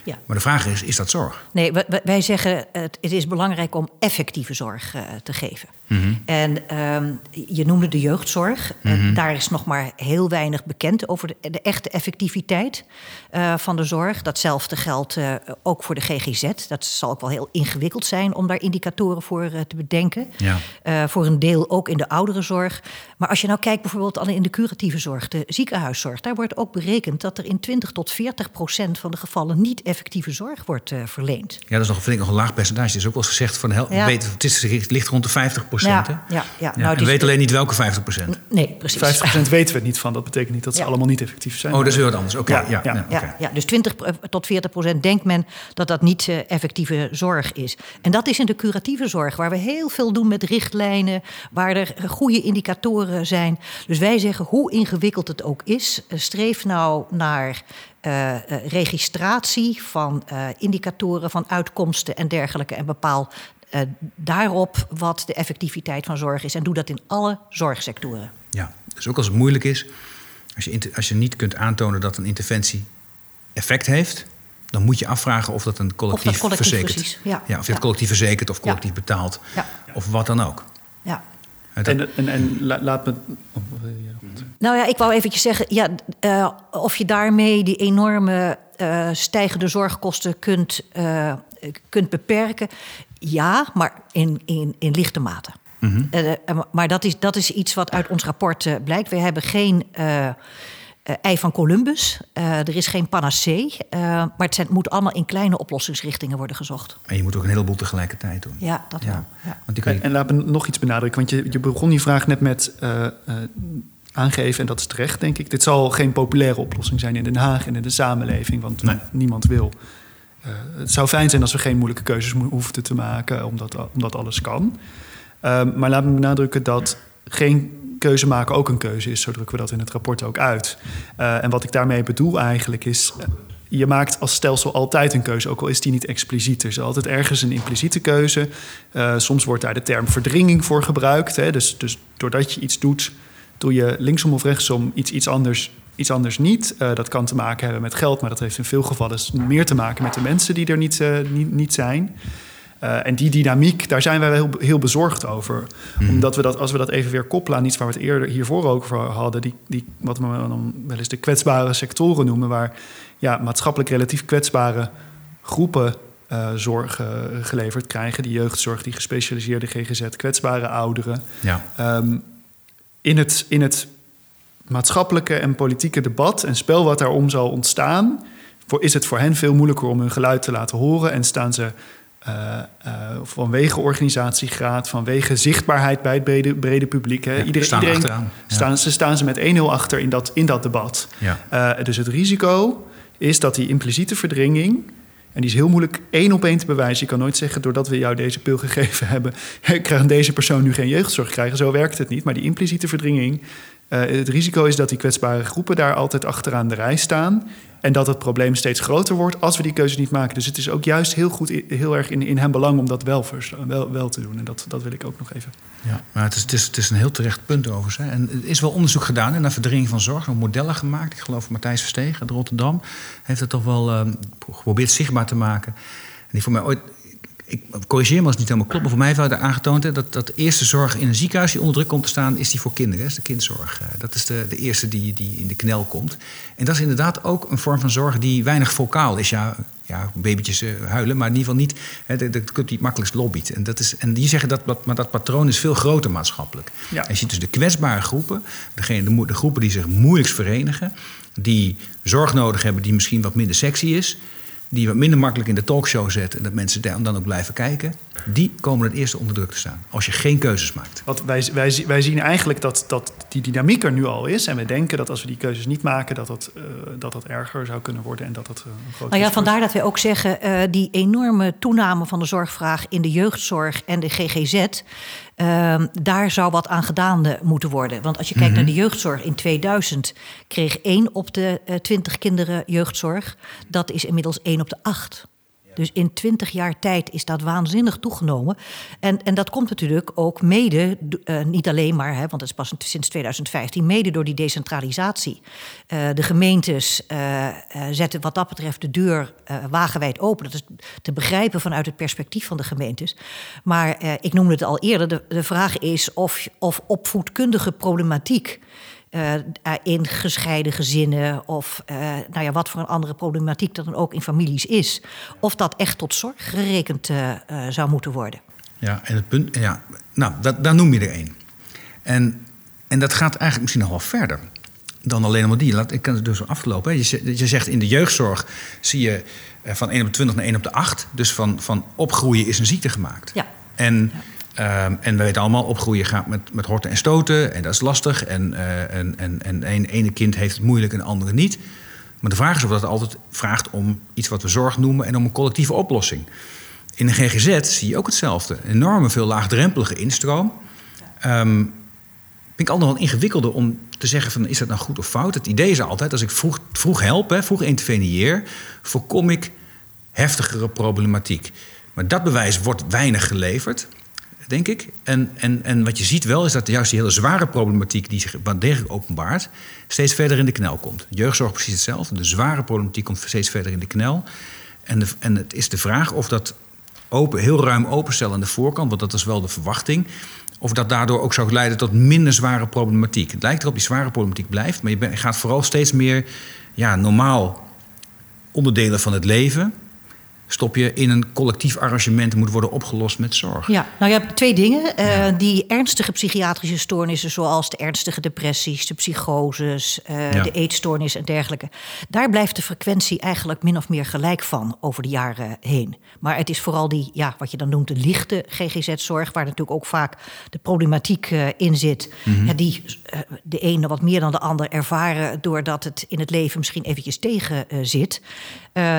Ja. Maar de vraag is, is dat zorg? Nee, wij zeggen het, is belangrijk om effectieve zorg uh, te geven. Mm-hmm. En um, je noemde de jeugdzorg. Mm-hmm. daar is nog maar heel weinig bekend over de, de echte effectiviteit uh, van de zorg. Datzelfde geldt uh, ook voor de GGZ. Dat zal ook wel heel ingewikkeld zijn om daar indicatoren voor te bedenken. Ja. voor een deel ook in de ouderenzorg. Maar als je nou kijkt bijvoorbeeld al in de curatieve zorg, de ziekenhuiszorg, daar wordt ook berekend dat er in 20 tot 40 procent van de gevallen niet effectieve zorg wordt verleend. Ja, dat is nog, vind ik nog een laag percentage. Het is ook wel eens gezegd van hel, ja. weet, het, is, het ligt rond de 50 procent. Ja, ja, ja. Nou, we weten alleen niet welke 50 procent. Nee, precies. 50 procent weten we niet van. Dat betekent niet dat ze allemaal niet effectief zijn. Oh, dat is weer wat anders. Oké. Okay. Ja, ja, ja, ja, dus 20 tot 40 procent denkt men dat dat niet uh, effectieve zorg is. En dat is in de curatieve zorg, waar we heel veel doen met richtlijnen, waar er goede indicatoren zijn. Dus wij zeggen, hoe ingewikkeld het ook is, streef nou naar uh, uh, registratie van uh, indicatoren van uitkomsten en dergelijke. En bepaal daarop wat de effectiviteit van zorg is. En doe dat in alle zorgsectoren. Ja, dus ook als het moeilijk is, als je, als je niet kunt aantonen dat een interventie effect heeft. Dan moet je afvragen of dat een collectief, of dat collectief verzekert. Precies, ja. ja, of je het collectief verzekert of collectief ja. betaalt. Ja. Of wat dan ook. Ja. En, en, en laat me. Oh, nou ja, ik wou eventjes zeggen, ja, uh, of je daarmee die enorme uh, stijgende zorgkosten kunt, uh, kunt beperken. Ja, maar in, in, in lichte mate. Mm-hmm. maar dat is, dat is iets wat uit ons rapport blijkt. We hebben geen uh, ei van Columbus. Uh, er is geen panacee. Uh, maar het zijn, moet allemaal in kleine oplossingsrichtingen worden gezocht. En je moet ook een heleboel tegelijkertijd doen. Ja, dat ja. wel. Ja. Want die kan je... en, en laat me nog iets benadrukken. Want je, je begon die vraag net met aangeven, en dat is terecht, denk ik. Dit zal geen populaire oplossing zijn in Den Haag en in de samenleving. Want nee. niemand wil. Het zou fijn zijn als we geen moeilijke keuzes hoefden te maken, omdat, omdat alles kan. maar laat me benadrukken dat geen keuze maken ook een keuze is. Zo drukken we dat in het rapport ook uit. en wat ik daarmee bedoel eigenlijk is je maakt als stelsel altijd een keuze, ook al is die niet expliciet. Er is altijd ergens een impliciete keuze. Soms wordt daar de term verdringing voor gebruikt. Hè. Dus, dus doordat je iets doet, doe je linksom of rechtsom iets, iets, anders, iets anders niet. Uh, dat kan te maken hebben met geld, maar dat heeft in veel gevallen meer te maken met de mensen die er niet, uh, niet, niet zijn. Uh, en die dynamiek, daar zijn wij heel, heel bezorgd over. Mm. Omdat we dat, als we dat even weer koppelen aan iets waar we het eerder hiervoor ook over hadden, die, die, wat we dan wel eens de kwetsbare sectoren noemen, waar ja, maatschappelijk relatief kwetsbare groepen uh, zorg uh, geleverd krijgen. Die jeugdzorg, die gespecialiseerde GGZ, kwetsbare ouderen. Ja. Um, in, het, in het maatschappelijke en politieke debat en spel wat daarom zal ontstaan, voor, is het voor hen veel moeilijker om hun geluid te laten horen en staan ze uh, uh, vanwege organisatiegraad, vanwege zichtbaarheid bij het brede, brede publiek. Hè. Ja, iedereen, staan iedereen staan, ze staan ze met 1-0 achter in dat, in dat debat. Ja. Uh, dus het risico is dat die impliciete verdringing. En die is heel moeilijk één op één te bewijzen. Je kan nooit zeggen, doordat we jou deze pil gegeven hebben, krijgt deze persoon nu geen jeugdzorg krijgen. Zo werkt het niet. Maar die impliciete verdringing, het risico is dat die kwetsbare groepen daar altijd achteraan de rij staan. En dat het probleem steeds groter wordt als we die keuze niet maken. Dus het is ook juist heel goed, heel erg in, in hem belang om dat wel, wel, wel te doen. En dat, dat wil ik ook nog even. Ja, maar het is, het is, het is een heel terecht punt overigens. Hè. En er is wel onderzoek gedaan naar verdringing van zorg. Er modellen gemaakt. Ik geloof Matthijs Verstegen uit Rotterdam heeft het toch wel uh, geprobeerd zichtbaar te maken. En die voor mij ooit ik corrigeer me als het niet helemaal klopt, maar voor mij hij aangetoond hè, dat, dat de eerste zorg in een ziekenhuis die onder druk komt te staan, is die voor kinderen. Dat is de kindzorg. Eh, dat is de, de eerste die, die in de knel komt. En dat is inderdaad ook een vorm van zorg die weinig vocaal is. Ja, ja babytjes eh, huilen, maar in ieder geval niet, hè, dat, dat kunt het makkelijkst lobbyt. En, dat is, en die zeggen dat, maar dat patroon is veel groter maatschappelijk. Ja. En je ziet dus de kwetsbare groepen, degene, de, de groepen die zich moeilijkst verenigen, die zorg nodig hebben die misschien wat minder sexy is die wat minder makkelijk in de talkshow zetten... en dat mensen dan ook blijven kijken... die komen het eerste onder druk te staan. Als je geen keuzes maakt. Want wij, wij, wij zien eigenlijk dat, dat die dynamiek er nu al is. En we denken dat als we die keuzes niet maken... dat dat, uh, dat, dat erger zou kunnen worden en dat dat uh, een Nou ja, vandaar dat wij ook zeggen... Uh, die enorme toename van de zorgvraag in de jeugdzorg en de GGZ... Uh, daar zou wat aan gedaan moeten worden. Want als je kijkt mm -hmm. naar de jeugdzorg in 2000, kreeg één op de uh, 20 kinderen jeugdzorg. Dat is inmiddels één op de acht. Dus in twintig jaar tijd is dat waanzinnig toegenomen. En, en dat komt natuurlijk ook mede, uh, niet alleen maar, hè, want het is pas sinds 2015, mede door die decentralisatie. Uh, de gemeentes uh, zetten wat dat betreft de deur wagenwijd open. Dat is te begrijpen vanuit het perspectief van de gemeentes. Maar ik noemde het al eerder, de, de vraag is of, of opvoedkundige problematiek uh, in gescheiden gezinnen of uh, nou ja, wat voor een andere problematiek dat dan ook in families is. Of dat echt tot zorg gerekend uh, zou moeten worden. Ja, en het punt, ja, nou, dat, daar noem je er één. En, en dat gaat eigenlijk misschien nog wel verder dan alleen maar die. Laat, ik kan het dus afgelopen. Je, je zegt in de jeugdzorg zie je van 1 op de 20 naar 1 op de 8. Dus van, van opgroeien is een ziekte gemaakt. Ja. En ja. Um, en we weten allemaal, opgroeien gaat met, met horten en stoten. En dat is lastig. En, uh, en, en, en een ene kind heeft het moeilijk en de andere niet. Maar de vraag is of dat altijd vraagt om iets wat we zorg noemen... en om een collectieve oplossing. In de GGZ zie je ook hetzelfde. Enorme veel laagdrempelige instroom. Um, vind ik altijd wel ingewikkelder om te zeggen van... is dat nou goed of fout? Het idee is altijd, als ik vroeg, vroeg help, hè, vroeg interveneer... voorkom ik heftigere problematiek. Maar dat bewijs wordt weinig geleverd denk ik. En, en, en wat je ziet wel is dat juist die hele zware problematiek die zich wat degelijk openbaart, steeds verder in de knel komt. Jeugdzorg precies hetzelfde. De zware problematiek komt steeds verder in de knel. En, en het is de vraag of dat open, heel ruim openstellen aan de voorkant, want dat is wel de verwachting. Of dat daardoor ook zou leiden tot minder zware problematiek. Het lijkt erop die zware problematiek blijft, maar je, je gaat vooral steeds meer ja, normaal onderdelen van het leven stop je in een collectief arrangement moet worden opgelost met zorg. Ja, nou ja, twee dingen. Uh, die ernstige psychiatrische stoornissen, zoals de ernstige depressies, de psychoses, uh, ja. de eetstoornis en dergelijke. Daar blijft de frequentie eigenlijk min of meer gelijk van over de jaren heen. Maar het is vooral die, ja, wat je dan noemt, de lichte GGZ-zorg, waar natuurlijk ook vaak de problematiek uh, in zit. Mm -hmm. ja, die de ene wat meer dan de ander ervaren doordat het in het leven misschien eventjes tegen zit.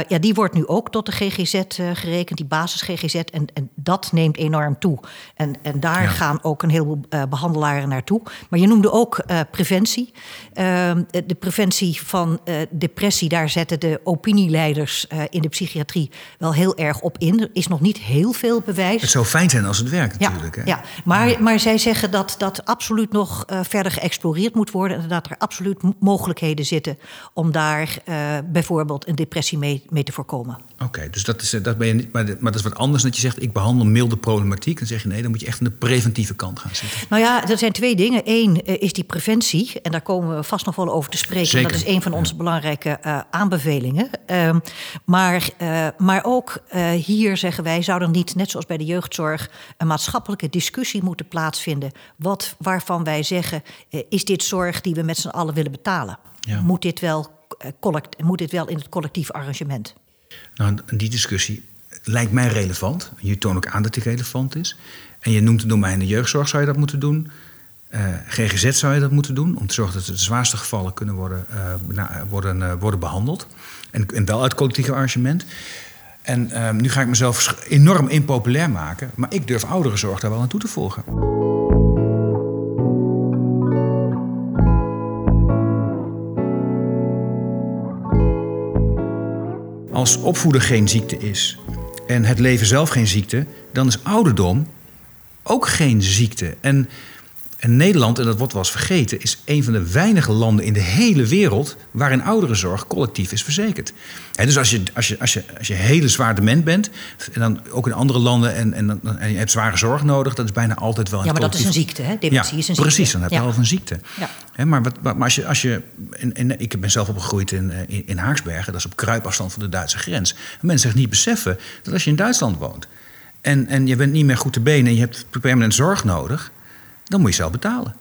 ja, die wordt nu ook tot de GGZ GGZ gerekend, die basis GGZ. En, en dat neemt enorm toe. En, en daar gaan ook een heleboel behandelaren naartoe. Maar je noemde ook preventie. Ehm, de preventie van depressie, daar zetten de opinieleiders in de psychiatrie wel heel erg op in. Er is nog niet heel veel bewijs. Het zou fijn zijn als het werkt natuurlijk. Ja, hè? ja. Maar, maar zij zeggen dat dat absoluut nog verder geëxploreerd moet worden. En dat er absoluut mogelijkheden zitten om daar uh, bijvoorbeeld een depressie mee, mee te voorkomen. Oké, dus dat is, eh, dat ben je niet, maar, maar dat is wat anders dan dat je zegt: ik behandel milde problematiek. Dan zeg je nee, dan moet je echt aan de preventieve kant gaan zitten. Nou ja, er zijn twee dingen. Eén uh, is die preventie, en daar komen we vast nog wel over te spreken. Zeker. Dat is een van onze belangrijke uh, aanbevelingen. Uh, maar, maar ook hier zeggen wij: zou er niet, net zoals bij de jeugdzorg, een maatschappelijke discussie moeten plaatsvinden? Wat, waarvan wij zeggen: is dit zorg die we met z'n allen willen betalen? Ja. Moet, dit wel, collect, moet dit wel in het collectief arrangement? Nou, die discussie lijkt mij relevant. Je toont ook aan dat die relevant is. En je noemt het domein de jeugdzorg, zou je dat moeten doen. Uh, GGZ zou je dat moeten doen, om te zorgen dat de zwaarste gevallen kunnen worden, uh, worden, uh, worden behandeld. En, en, wel uit collectief arrangement. En ehm, nu ga ik mezelf enorm impopulair maken, maar ik durf ouderenzorg daar wel aan toe te volgen. Als opvoeden geen ziekte is en het leven zelf geen ziekte, dan is ouderdom ook geen ziekte. En, en Nederland, en dat wordt wel eens vergeten, is een van de weinige landen in de hele wereld waarin ouderenzorg collectief is verzekerd. dus als je, als, je, als, je, als je hele zwaar dement bent, en dan ook in andere landen, en, en, en je hebt zware zorg nodig, dat is bijna altijd wel een Ja, maar dat is een ziekte, hè? Dementie ja, is een precies, ziekte. dan heb je al een ziekte. Ja. maar, wat, maar als je, als je in, in, ik ben zelf opgegroeid in, in, in Haaksbergen, dat is op kruipafstand van de Duitse grens. En mensen zich niet beseffen dat als je in Duitsland woont en, en je bent niet meer goed te benen en je hebt permanent zorg nodig, dan moet je zelf betalen.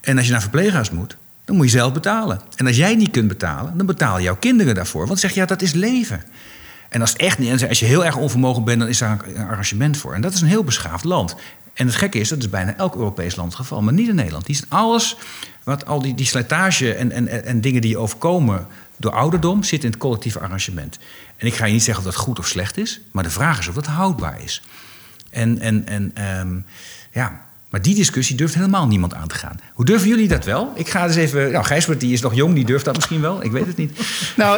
En als je naar verpleeghuis moet, dan moet je zelf betalen. En als jij niet kunt betalen, dan betalen jouw kinderen daarvoor. Want zeg je, ja, dat is leven. En als, echt niet, en als je heel erg onvermogen bent, dan is daar een arrangement voor. En dat is een heel beschaafd land. En het gekke is, dat is bijna elk Europees land het geval, maar niet in Nederland. Die is alles, wat al die, die slijtage en, en, en dingen die je overkomen door ouderdom, zit in het collectieve arrangement. En ik ga je niet zeggen of dat goed of slecht is, maar de vraag is of dat houdbaar is. En, en, en um, ja, maar die discussie durft helemaal niemand aan te gaan. Hoe durven jullie dat wel? Ik ga eens even. Nou, Gijsbert die is nog jong, die durft dat misschien wel. Ik weet het niet. Nou,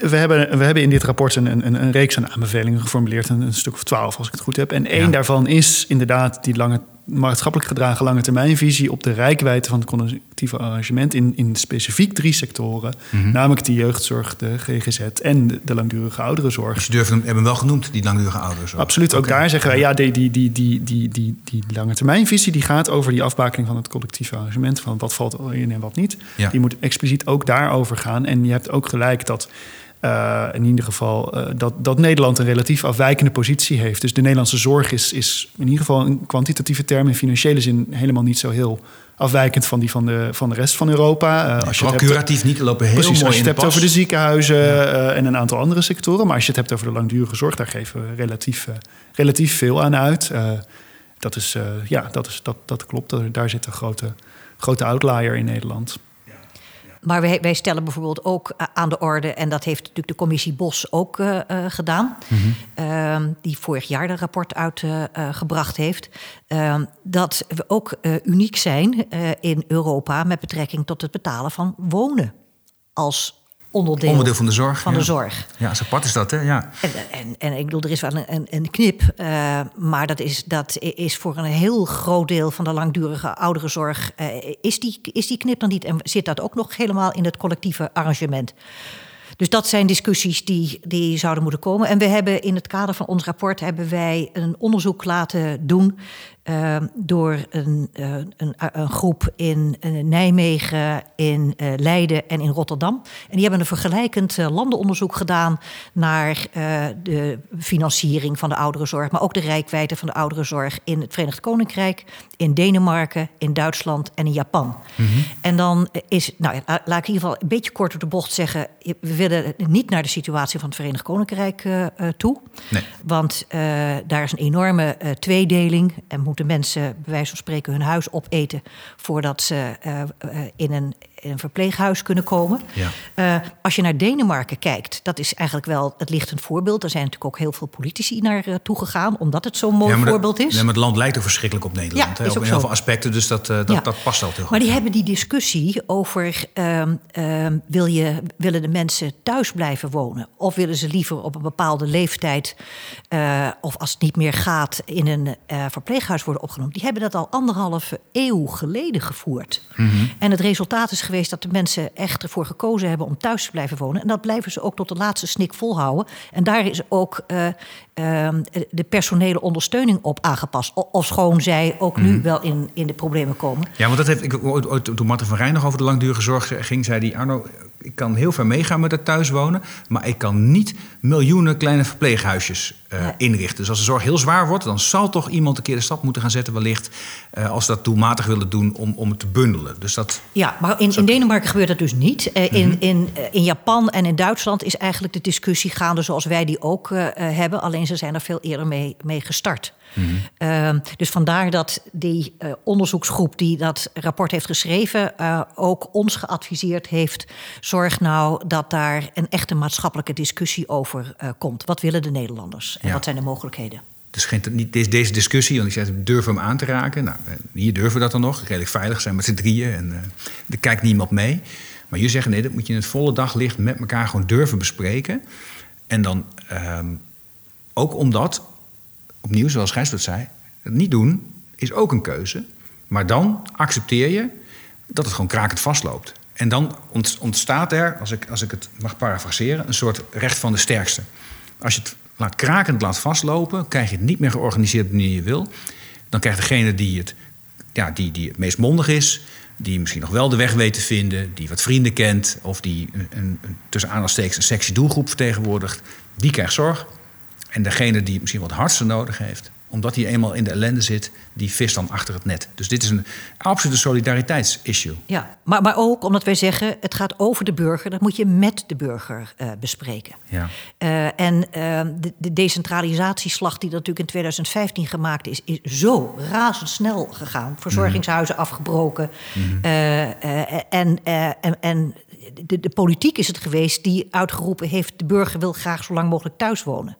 we hebben, we hebben in dit rapport een, een, een reeks aan aanbevelingen geformuleerd. Een, een, stuk of twaalf, als ik het goed heb. En één daarvan is inderdaad die lange maatschappelijk gedragen lange termijnvisie op de rijkwijde van het collectieve arrangement in, in specifiek drie sectoren. Mm -hmm. Namelijk de jeugdzorg, de GGZ en de, de langdurige ouderenzorg. Dus je durft hem, hebben wel genoemd, die langdurige ouderenzorg. Absoluut, ook okay. daar zeggen wij, ja, die, die, die, die, die, die, die lange termijnvisie die gaat over die afbakening van het collectieve arrangement, van wat valt in en wat niet. Ja. Die moet expliciet ook daarover gaan. En je hebt ook gelijk dat uh, in ieder geval uh, dat, dat Nederland een relatief afwijkende positie heeft. Dus de Nederlandse zorg is, is in ieder geval in kwantitatieve termen, in financiële zin, helemaal niet zo heel afwijkend van die van de, van de rest van Europa. Uh, als je het curatief hebt, niet, lopen heel precies, mooi Als je het hebt over de ziekenhuizen ja. en een aantal andere sectoren. Maar als je het hebt over de langdurige zorg, daar geven we relatief, relatief veel aan uit. dat, is, ja, dat, is, dat, dat klopt, daar zit een grote, grote outlier in Nederland. Maar wij, wij, stellen bijvoorbeeld ook aan de orde, en dat heeft natuurlijk de commissie Bos ook uh, uh, gedaan, mm -hmm. uh, die vorig jaar een rapport uitgebracht heeft, ehm, dat we ook uniek zijn in Europa met betrekking tot het betalen van wonen. Als onderdeel, onderdeel van de zorg. Van ja. de zorg. Ja, zo apart is dat, hè? Ja. En, en, en ik bedoel, er is wel een, een, knip, uh, maar dat is, dat is voor een heel groot deel van de langdurige ouderenzorg, uh, is, die, is die knip dan niet en zit dat ook nog helemaal in het collectieve arrangement? Dus dat zijn discussies die, die zouden moeten komen. En we hebben in het kader van ons rapport hebben wij een onderzoek laten doen uh, door een, uh, een, een, groep in uh, Nijmegen, in Leiden en in Rotterdam. En die hebben een vergelijkend landenonderzoek gedaan naar de financiering van de ouderenzorg, maar ook de rijkwijde van de ouderenzorg in het Verenigd Koninkrijk, in Denemarken, in Duitsland en in Japan. Mm -hmm. En dan is, nou, laat ik in ieder geval een beetje kort op de bocht zeggen, we willen niet naar de situatie van het Verenigd Koninkrijk toe. Nee. Want daar is een enorme tweedeling. En moeten mensen bij wijze van spreken hun huis opeten voordat ze in een in een verpleeghuis kunnen komen. Ja. Uh, als je naar Denemarken kijkt, dat is eigenlijk wel het lichtend voorbeeld. Er zijn natuurlijk ook heel veel politici naartoe gegaan, omdat het zo'n mooi voorbeeld is. Ja, maar het land lijkt ook verschrikkelijk op Nederland. Ja, hè, op heel veel aspecten, dus dat, uh, dat, dat past altijd heel goed. Maar die hebben die discussie over: uh, wil je, willen de mensen thuis blijven wonen? Of willen ze liever op een bepaalde leeftijd, eh, of als het niet meer gaat, in een verpleeghuis worden opgenomen? Die hebben dat al anderhalve eeuw geleden gevoerd. Mm -hmm. En het resultaat is geweest dat de mensen echt ervoor gekozen hebben om thuis te blijven wonen. En dat blijven ze ook tot de laatste snik volhouden. En daar is ook uh, de personele ondersteuning op aangepast. Of schoon zij ook nu mhm. wel in, in de problemen komen. Ja, want dat heeft. Ik, toen Marten van Rijn nog over de langdurige zorg ging, zei die Arno ik kan heel ver meegaan met het thuiswonen, maar ik kan niet miljoenen kleine verpleeghuisjes uh, inrichten. Dus als de zorg heel zwaar wordt, dan zal toch iemand een keer de stap moeten gaan zetten, wellicht, uh, als ze dat doelmatig willen doen, om, om het te bundelen. Dus dat, ja, maar in, in Denemarken gebeurt dat dus niet. Uh, in, mhm. in, in Japan en in Duitsland is eigenlijk de discussie gaande zoals wij die ook hebben, alleen ze zijn er veel eerder mee, mee gestart. Mm dus vandaar dat die uh, onderzoeksgroep die dat rapport heeft geschreven, uh, ook ons geadviseerd heeft. Zorg nou dat daar een echte maatschappelijke discussie over uh, komt. Wat willen de Nederlanders en ja. wat zijn de mogelijkheden? Dus geen, niet deze discussie, want ik zei, durven hem aan te raken. Nou, hier durven we dat dan nog. Redelijk veilig zijn met z'n drieën en er kijkt niemand mee. Maar je zegt, nee, dat moet je in het volle daglicht met elkaar gewoon durven bespreken. En dan um, ook omdat opnieuw, zoals Gijsbert zei, het niet doen is ook een keuze. Maar dan accepteer je dat het gewoon krakend vastloopt. En dan ontstaat er, als ik, als ik het mag parafraseren, een soort recht van de sterkste. Als je het laat krakend laat vastlopen, krijg je het niet meer georganiseerd wanneer je wil. Dan krijgt degene die het, ja, die, die het meest mondig is, die misschien nog wel de weg weet te vinden, die wat vrienden kent, of die een, een, een tussen aanhalingstekens een sexy doelgroep vertegenwoordigt, die krijgt zorg. En degene die misschien wat hardste nodig heeft, omdat hij eenmaal in de ellende zit, die vist dan achter het net. Dus dit is een absolute solidariteitsissue. Ja, maar, maar ook omdat wij zeggen, het gaat over de burger, dat moet je met de burger uh, bespreken. Ja. Uh, en uh, de, de, decentralisatieslag die natuurlijk in 2015 gemaakt is, is zo razendsnel gegaan. Verzorgingshuizen mhm. afgebroken. Mm en, en, en de, de politiek is het geweest die uitgeroepen heeft: de burger wil graag zo lang mogelijk thuis wonen.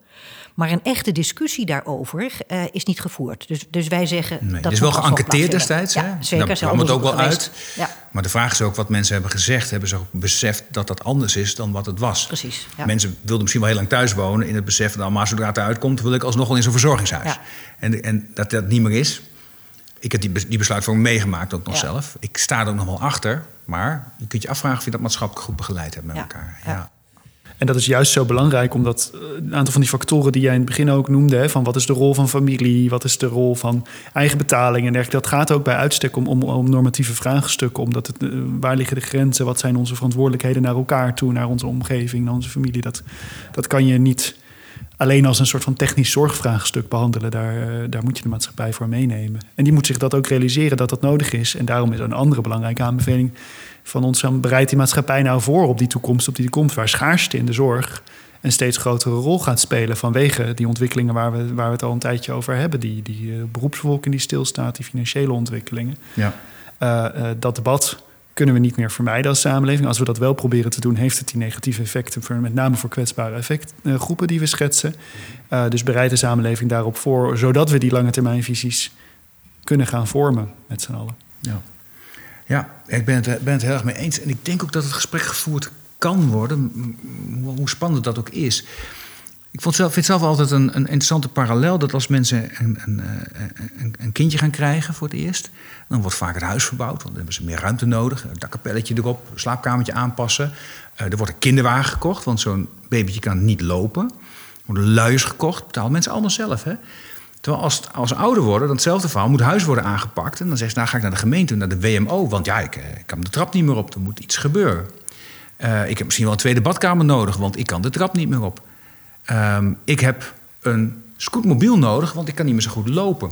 Maar een echte discussie daarover uh, is niet gevoerd. Dus, dus wij zeggen. Nee, dat het is wel geënquêteerd destijds. Ja, hè? zeker. Daar kwam het ook wel uit. Ja. Maar de vraag is ook wat mensen hebben gezegd. Hebben ze ook beseft dat dat anders is dan wat het was? Precies. Ja. Mensen wilden misschien wel heel lang thuis wonen. in het besef dat, maar zodra het eruit komt. wil ik alsnog wel in zo'n verzorgingshuis. En, en dat dat niet meer is. Ik heb die, die besluitvorming meegemaakt ook nog zelf. Ik sta er ook nog wel achter. Maar je kunt je afvragen of je dat maatschappelijk goed begeleid hebt met elkaar. ja. En dat is juist zo belangrijk, omdat eh, een aantal van die factoren die jij in het begin ook noemde, hè, van wat is de rol van familie, wat is de rol van eigen betaling en dergelijke, dat gaat ook bij uitstek om, om, om normatieve vraagstukken, omdat het, eh, waar liggen de grenzen, wat zijn onze verantwoordelijkheden naar elkaar toe, naar onze omgeving, naar onze familie. Dat, dat kan je niet alleen als een soort van technisch zorgvraagstuk behandelen. Daar, eh, daar moet je de maatschappij voor meenemen. En die moet zich dat ook realiseren dat dat nodig is. En daarom is een andere belangrijke aanbeveling van ons bereidt die maatschappij nou voor op die toekomst, op die toekomst waar schaarste in de zorg een steeds grotere rol gaat spelen vanwege die ontwikkelingen waar we, waar we het al een tijdje over hebben. Die, die uh, die stilstaat, die financiële ontwikkelingen. Ja. Uh, uh, dat debat kunnen we niet meer vermijden als samenleving. Als we dat wel proberen te doen, heeft het die negatieve effecten, met name voor kwetsbare effect, groepen die we schetsen. dus bereid de samenleving daarop voor, zodat we die lange termijnvisies kunnen gaan vormen met z'n allen. Ja. Ja, ik ben het, ben het heel erg mee eens. En ik denk ook dat het gesprek gevoerd kan worden, hoe spannend dat ook is. Ik vind zelf altijd een, een interessante parallel dat als mensen een, een, een, een, kindje gaan krijgen voor het eerst, dan wordt vaak het huis verbouwd, want dan hebben ze meer ruimte nodig. Een dakkapelletje erop, een slaapkamertje aanpassen. Uh, er wordt een kinderwagen gekocht, want zo'n babytje kan niet lopen. Er worden luiers gekocht, betalen mensen allemaal zelf. Hè? Terwijl als, als ouder worden, dan hetzelfde verhaal, moet huis worden aangepakt. En dan zegt ze, nou ga ik naar de gemeente, naar de WMO. Want ja, ik, eh, ik kan de trap niet meer op, er moet iets gebeuren. Ik heb misschien wel een tweede badkamer nodig, want ik kan de trap niet meer op. Um, ik heb een scootmobiel nodig, want ik kan niet meer zo goed lopen.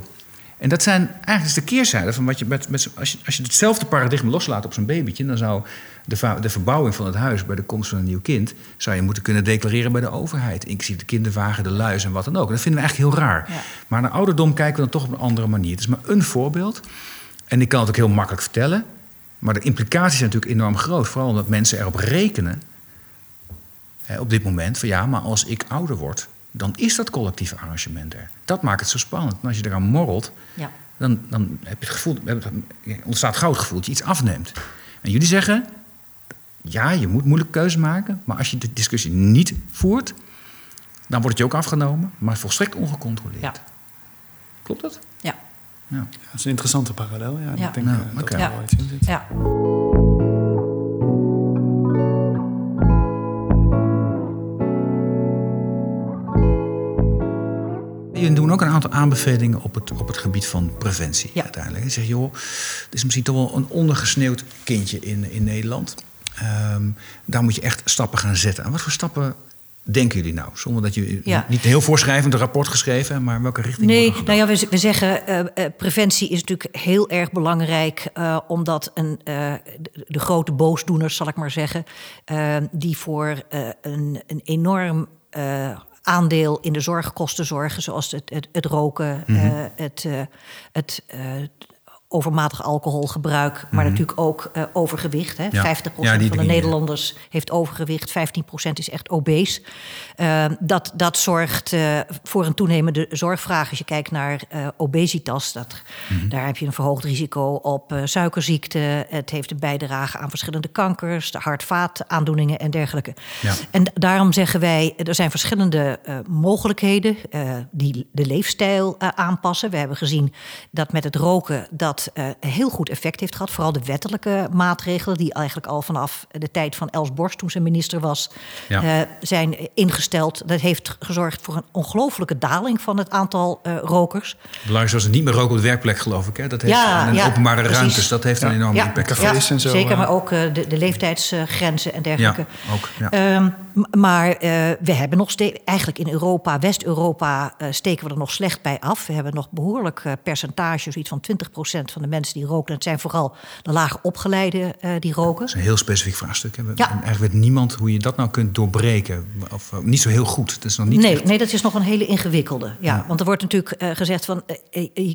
En dat zijn eigenlijk de keerzijde van wat je met, met als, je, als je hetzelfde paradigma loslaat op zo'n babytje, dan zou de, de verbouwing van het huis bij de komst van een nieuw kind, zou je moeten kunnen declareren bij de overheid. Inclusief de kinderwagen, de luis en wat dan ook. En dat vinden we eigenlijk heel raar. Maar naar ouderdom kijken we dan toch op een andere manier. Het is maar een voorbeeld. En ik kan het ook heel makkelijk vertellen. Maar de implicaties zijn natuurlijk enorm groot. Vooral omdat mensen erop rekenen. Hè, op dit moment van ja, maar als ik ouder word, dan is dat collectieve arrangement er. Dat maakt het zo spannend. En als je eraan morrelt, ja. dan, dan heb je het gevoel, ontstaat gauw het gevoel dat je iets afneemt. En jullie zeggen, ja, je moet moeilijke keuzes maken, maar als je de discussie niet voert, dan wordt het je ook afgenomen, maar volstrekt ongecontroleerd. Ja. Klopt dat? Ja. ja. Dat is een interessante parallel. Ja, ja. Ik denk nou, uh, dat er wel iets in zit. Ja. Jullie doen ook een aantal aanbevelingen op het, op het gebied van preventie ja. uiteindelijk. Je zegt, joh, het is misschien toch wel een ondergesneeuwd kindje in, in Nederland. Um, daar moet je echt stappen gaan zetten. En wat voor stappen denken jullie nou? Zonder dat je niet heel voorschrijvend een rapport geschreven, maar welke richting? Nee, nou ja, we, we zeggen uh, preventie is natuurlijk heel erg belangrijk, uh, omdat een, de, de, grote boosdoeners, zal ik maar zeggen, die voor een, een enorm aandeel in de zorgkosten zorgen, zoals het, het, het roken, mm -hmm. het, het overmatig alcoholgebruik, maar mhm. natuurlijk ook overgewicht. Hè. 50% van de Nederlanders heeft overgewicht, 15% is echt obese. Uh, dat, dat zorgt uh, voor een toenemende zorgvraag. Als je kijkt naar obesitas, dat, mm daar heb je een verhoogd risico op suikerziekte. Het heeft een bijdrage aan verschillende kankers, de hart-vaataandoeningen en dergelijke. Ja. En daarom zeggen wij, er zijn verschillende mogelijkheden die de leefstijl aanpassen. We hebben gezien dat met het roken dat heel goed effect heeft gehad. Vooral de wettelijke maatregelen, die eigenlijk al vanaf de tijd van Els Borst, toen ze minister was, ja. zijn ingesteld. Dat heeft gezorgd voor een ongelofelijke daling van het aantal uh, rokers. Belangrijk was het niet meer roken op de werkwerk, geloof ik. Hè? Dat heeft ja, en ja, openbare precies. ruimtes, dat heeft een enorme impact. Ja, en zo, zeker, maar ook de, de, leeftijdsgrenzen en dergelijke. ook, um, maar we hebben nog steeds, eigenlijk in Europa, West-Europa, steken we er nog slecht bij af. We hebben nog behoorlijk percentage, zoiets van 20% van de mensen die roken. Het zijn vooral de laag opgeleide uh, die roken. Dat is een heel specifiek vraagstuk. Hè? Ja. Eigenlijk weet niemand hoe je dat nou kunt doorbreken. Of uh, niet zo heel goed. Dat is nog niet nee, echt... nee, dat is nog een hele ingewikkelde. Ja, ja. Want er wordt natuurlijk uh, gezegd van...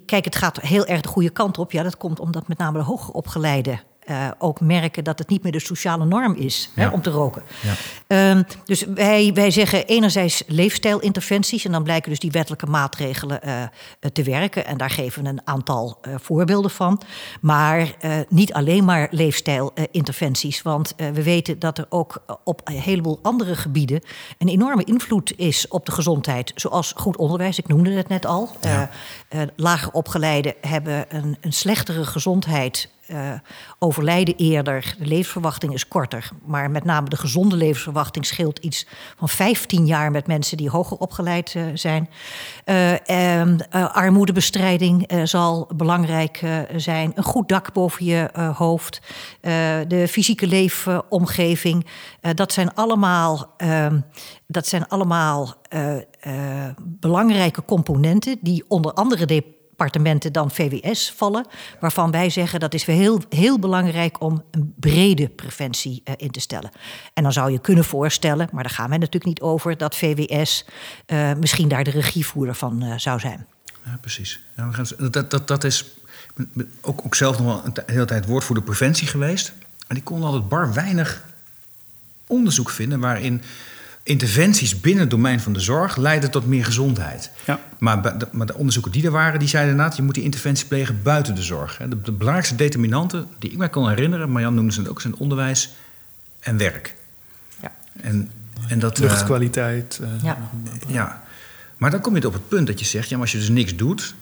kijk, het gaat heel erg de goede kant op. Ja, dat komt omdat met name de hoger opgeleide uh, ook merken dat het niet meer de sociale norm is ja. hè, om te roken. Ja. Um, dus wij, wij zeggen enerzijds leefstijlinterventies... en dan blijken dus die wettelijke maatregelen uh, te werken. En daar geven we een aantal uh, voorbeelden van. Maar niet alleen maar leefstijlinterventies. Want we weten dat er ook op een heleboel andere gebieden... een enorme invloed is op de gezondheid. Zoals goed onderwijs, ik noemde het net al. Ja. lager opgeleiden hebben een, een slechtere gezondheid uh, overlijden eerder, de levensverwachting is korter. Maar met name de gezonde levensverwachting scheelt iets van 15 jaar met mensen die hoger opgeleid uh, zijn. Uh, armoedebestrijding zal belangrijk zijn. Een goed dak boven je hoofd. de fysieke leefomgeving. dat zijn allemaal, ehm, dat zijn allemaal belangrijke componenten die onder andere departementen dan VWS vallen. Waarvan wij zeggen dat is heel, heel belangrijk om een brede preventie uh, in te stellen. En dan zou je kunnen voorstellen, maar daar gaan wij natuurlijk niet over, dat VWS uh, misschien daar de regievoerder van uh, zou zijn. Ja, precies. Ja, dat, dat, dat is ook, ook zelf nog wel een hele tijd woordvoerder preventie geweest. En die kon altijd bar weinig onderzoek vinden waarin interventies binnen het domein van de zorg leiden tot meer gezondheid. Ja. Maar, de, maar de onderzoeken die er waren, die zeiden inderdaad... je moet die interventie plegen buiten de zorg. De, de belangrijkste determinanten die ik mij kan herinneren... maar Jan noemde ze het ook, zijn onderwijs en werk. Ja. En, en dat, Luchtkwaliteit. Uh, ja. ja. Maar dan kom je op het punt dat je zegt... ja, maar als je dus niks doet...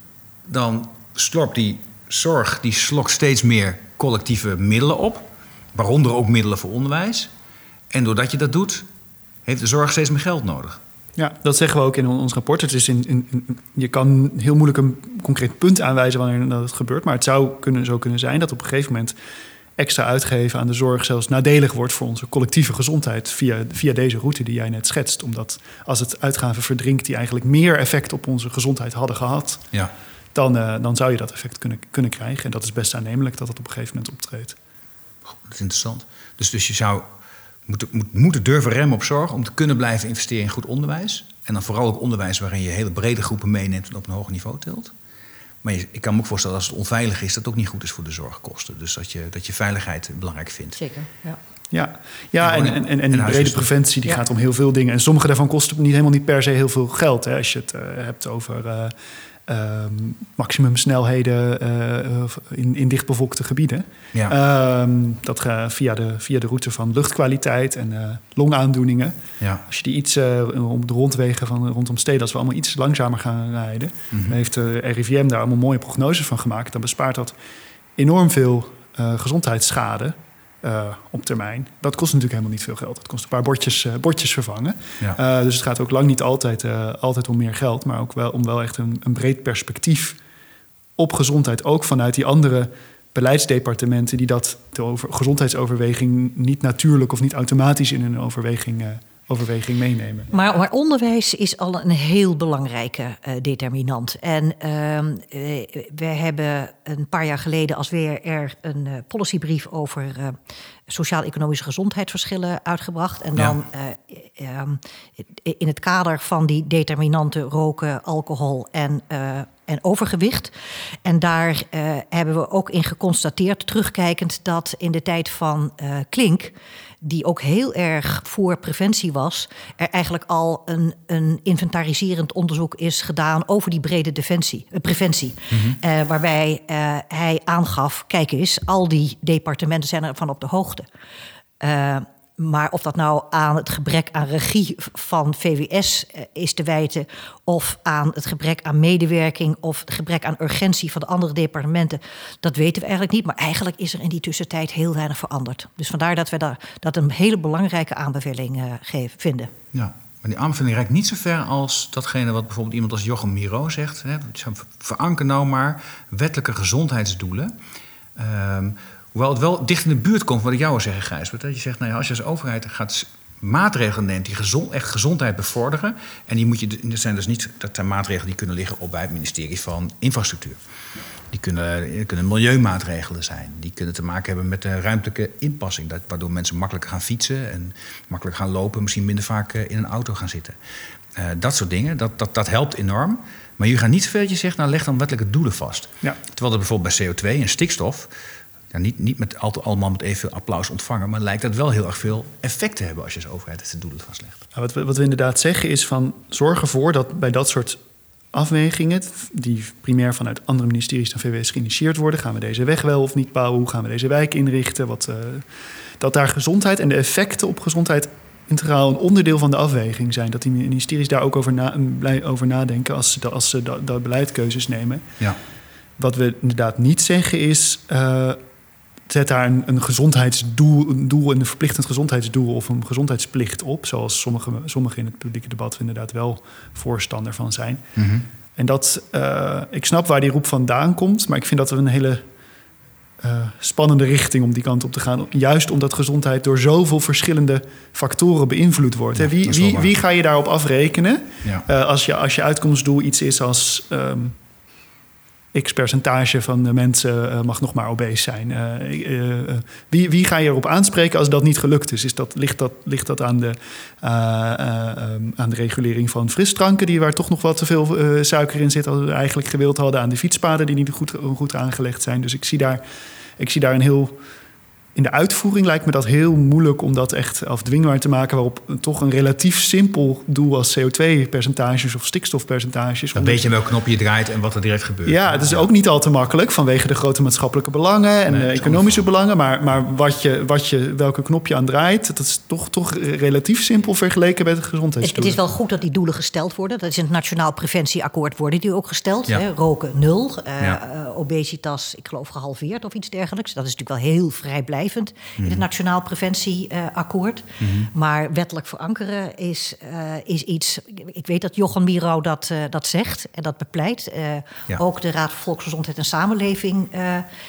dan slorpt die zorg die slokt steeds meer collectieve middelen op... waaronder ook middelen voor onderwijs... En doordat je dat doet, heeft de zorg steeds meer geld nodig. Ja, dat zeggen we ook in ons rapport. Het is in, in, je kan heel moeilijk een concreet punt aanwijzen wanneer dat gebeurt. Maar het zou kunnen, zo kunnen zijn dat op een gegeven moment extra uitgeven aan de zorg zelfs nadelig wordt voor onze collectieve gezondheid via, via deze route die jij net schetst. Omdat als het uitgaven verdrinkt die eigenlijk meer effect op onze gezondheid hadden gehad, ja. dan, uh, dan zou je dat effect kunnen, kunnen krijgen. En dat is best aannemelijk dat dat op een gegeven moment optreedt. dat is interessant. Dus, dus je zou moeten, moet, moeten durven remmen op zorg om te kunnen blijven investeren in goed onderwijs. En dan vooral ook onderwijs waarin je hele brede groepen meeneemt en op een hoger niveau tilt. Maar ik kan me ook voorstellen als het onveilig is, dat het ook niet goed is voor de zorgkosten. Dus dat je, dat je veiligheid belangrijk vindt. Zeker, ja. Ja, ja en, en, en, die brede preventie die gaat om heel veel dingen. En sommige daarvan kosten niet, helemaal niet per se heel veel geld. Hè. Als je het uh, hebt over uh, uh, maximumsnelheden in, in dichtbevolkte gebieden. Ja. Ehm, dat gaat via de, via de route van luchtkwaliteit en longaandoeningen. Ja. Als je die iets om de rondwegen van rondom steden, als we allemaal iets langzamer gaan rijden, mm heeft de RIVM daar allemaal mooie prognoses van gemaakt. Dan bespaart dat enorm veel gezondheidsschade. Uh, op termijn. Dat kost natuurlijk helemaal niet veel geld. Dat kost een paar bordjes, uh, bordjes vervangen. Ja. Uh, dus het gaat ook lang niet altijd, altijd om meer geld, maar ook wel om wel echt een, een, breed perspectief op gezondheid. Ook vanuit die andere beleidsdepartementen die dat de over, gezondheidsoverweging niet natuurlijk of niet automatisch in hun overweging overweging meenemen. Maar, maar, onderwijs is al een heel belangrijke uh, determinant. En uh, we hebben een paar jaar geleden als WRR een uh, policybrief over sociaal-economische gezondheidsverschillen uitgebracht. En dan ehm, in het kader van die determinanten roken, alcohol en en overgewicht. En daar uh, hebben we ook in geconstateerd, terugkijkend, dat in de tijd van uh, Klink die ook heel erg voor preventie was, er eigenlijk al een, een inventariserend onderzoek is gedaan over die brede defensie, uh, preventie. Mm -hmm. waarbij uh, hij aangaf: kijk eens, al die departementen zijn ervan op de hoogte. Maar of dat nou aan het gebrek aan regie van VWS eh, is te wijten, of aan het gebrek aan medewerking, of het gebrek aan urgentie van de andere departementen, dat weten we eigenlijk niet. Maar eigenlijk is er in die tussentijd heel weinig veranderd. Dus vandaar dat we daar, dat een hele belangrijke aanbeveling uh, geven, vinden. Ja, maar die aanbeveling reikt niet zo ver als datgene wat bijvoorbeeld iemand als Jochem Miro zegt. Hè. Veranker nou maar wettelijke gezondheidsdoelen. Uh, Hoewel het wel dicht in de buurt komt, wat ik jou wil zeggen, Gijsbert. Dat je zegt, nou ja, als je als overheid gaat maatregelen neemt die gezond, echt gezondheid bevorderen. En die moet je, dat zijn dus niet dat zijn maatregelen die kunnen liggen op bij het ministerie van Infrastructuur. Die kunnen, kunnen milieumaatregelen zijn. Die kunnen te maken hebben met de ruimtelijke inpassing. Dat, waardoor mensen makkelijker gaan fietsen en makkelijk gaan lopen. Misschien minder vaak eh, in een auto gaan zitten. Uh, dat soort dingen, dat, dat, dat helpt enorm. Maar je gaat niet zoveel dat je zegt, nou leg dan wettelijke doelen vast. Ja. Terwijl er bijvoorbeeld bij CO2 en stikstof ja, niet, niet met allemaal met even applaus ontvangen, maar lijkt dat wel heel erg veel effect te hebben als je als overheid het doelen vastlegt. Nou, wat, we, wat we inderdaad zeggen is van zorg ervoor dat bij dat soort afwegingen, die primair vanuit andere ministeries dan VWS geïnitieerd worden, gaan we deze weg wel of niet bouwen, hoe gaan we deze wijk inrichten, wat, uh, dat daar gezondheid en de effecten op gezondheid integraal een onderdeel van de afweging zijn. Dat die ministeries daar ook over, na, over nadenken als ze, als ze dat, dat beleidkeuzes nemen. Ja. Wat we inderdaad niet zeggen is. Uh, zet daar een, een gezondheidsdoel een doel, een verplichtend gezondheidsdoel of een gezondheidsplicht op. Zoals sommigen sommige in het publieke debat inderdaad wel voorstander van zijn. Mhm. En dat, uh, ik snap waar die roep vandaan komt, maar ik vind dat een hele uh, spannende richting om die kant op te gaan. Juist omdat gezondheid door zoveel verschillende factoren beïnvloed wordt. Ja, wie, wie, wie, ga je daarop afrekenen? Ja. Uh, als, je, als je uitkomstdoel iets is als um, x percentage van de mensen uh, mag nog maar obese zijn. Uh, uh, wie, wie ga je erop aanspreken als dat niet gelukt is? is dat, ligt, dat, ligt dat aan de, um, aan de regulering van frisdranken, die waar toch nog wat te veel suiker in zit, als we eigenlijk gewild hadden, aan de fietspaden die niet goed, goed aangelegd zijn. Dus ik zie daar, ik zie daar een heel in de uitvoering lijkt me dat heel moeilijk om dat echt afdwingbaar te maken, waarop toch een relatief simpel doel als CO2-percentages of stikstofpercentages. Dan weet je welk knop je draait en wat er direct gebeurt. Ja, het is ook niet al te makkelijk vanwege de grote maatschappelijke belangen en economische belangen. Maar, maar wat je, wat je, welke knop je aan draait, dat is toch, toch relatief simpel vergeleken met de gezondheidsdoelen. Het is wel goed dat die doelen gesteld worden. Dat is in het Nationaal Preventieakkoord worden die ook gesteld. Hè? Roken nul, uh, obesitas, ik geloof gehalveerd of iets dergelijks. Dat is natuurlijk wel heel vrijblijvend in het Nationaal Preventieakkoord. Maar wettelijk verankeren is, eh, is iets. Ik weet dat Jochem Miro dat, eh, dat zegt en dat bepleit. Eh, Ja. Ook de Raad voor Volksgezondheid en Samenleving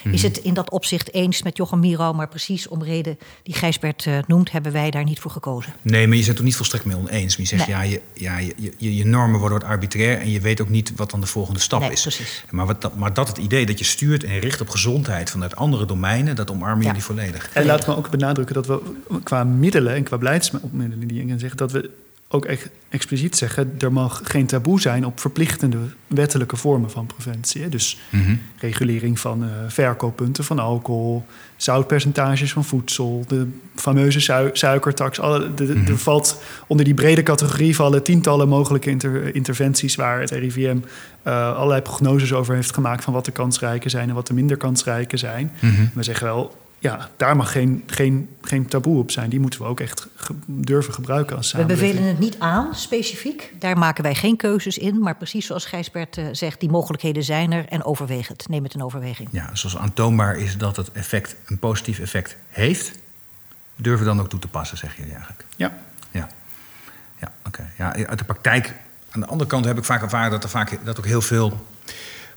is het in dat opzicht eens met Jochem Miro. Maar precies om reden die Gijsbert noemt, hebben wij daar niet voor gekozen. Nee, maar je bent het er niet volstrekt mee oneens. Maar je zegt, Nee. ja, je, ja je, je, je normen worden wat arbitrair... en je weet ook niet wat dan de volgende stap Nee, is. precies. Maar, wat, dat, maar dat het idee dat je stuurt en richt op gezondheid... vanuit andere domeinen, dat omarmen Ja. jullie volledig. En laat me ook benadrukken dat we qua middelen en qua beleidsmiddelen die zeggen, dat we ook echt expliciet zeggen, er mag geen taboe zijn op verplichtende wettelijke vormen van preventie. Dus Mhm. regulering van eh, verkooppunten van alcohol, zoutpercentages van voedsel, de fameuze sui- suikertax. Alle, de, Mhm. Er valt onder die brede categorie vallen tientallen mogelijke inter- interventies waar het RIVM eh, allerlei prognoses over heeft gemaakt van wat de kansrijke zijn en wat de minder kansrijke zijn. Mhm. We zeggen wel, ja, daar mag geen, geen, geen taboe op zijn. Die moeten we ook echt ge- durven gebruiken als We samenleving. bevelen het niet aan, specifiek. Daar maken wij geen keuzes in. Maar precies zoals Gijsbert eh, zegt, die mogelijkheden zijn er. En overweeg het. Neem het in overweging. Ja, zoals aantoonbaar is dat het effect een positief effect heeft... durven dan ook toe te passen, zeg je eigenlijk. Ja. Ja, ja oké. Ja, uit de praktijk, aan de andere kant heb ik vaak ervaren dat er vaak dat ook heel veel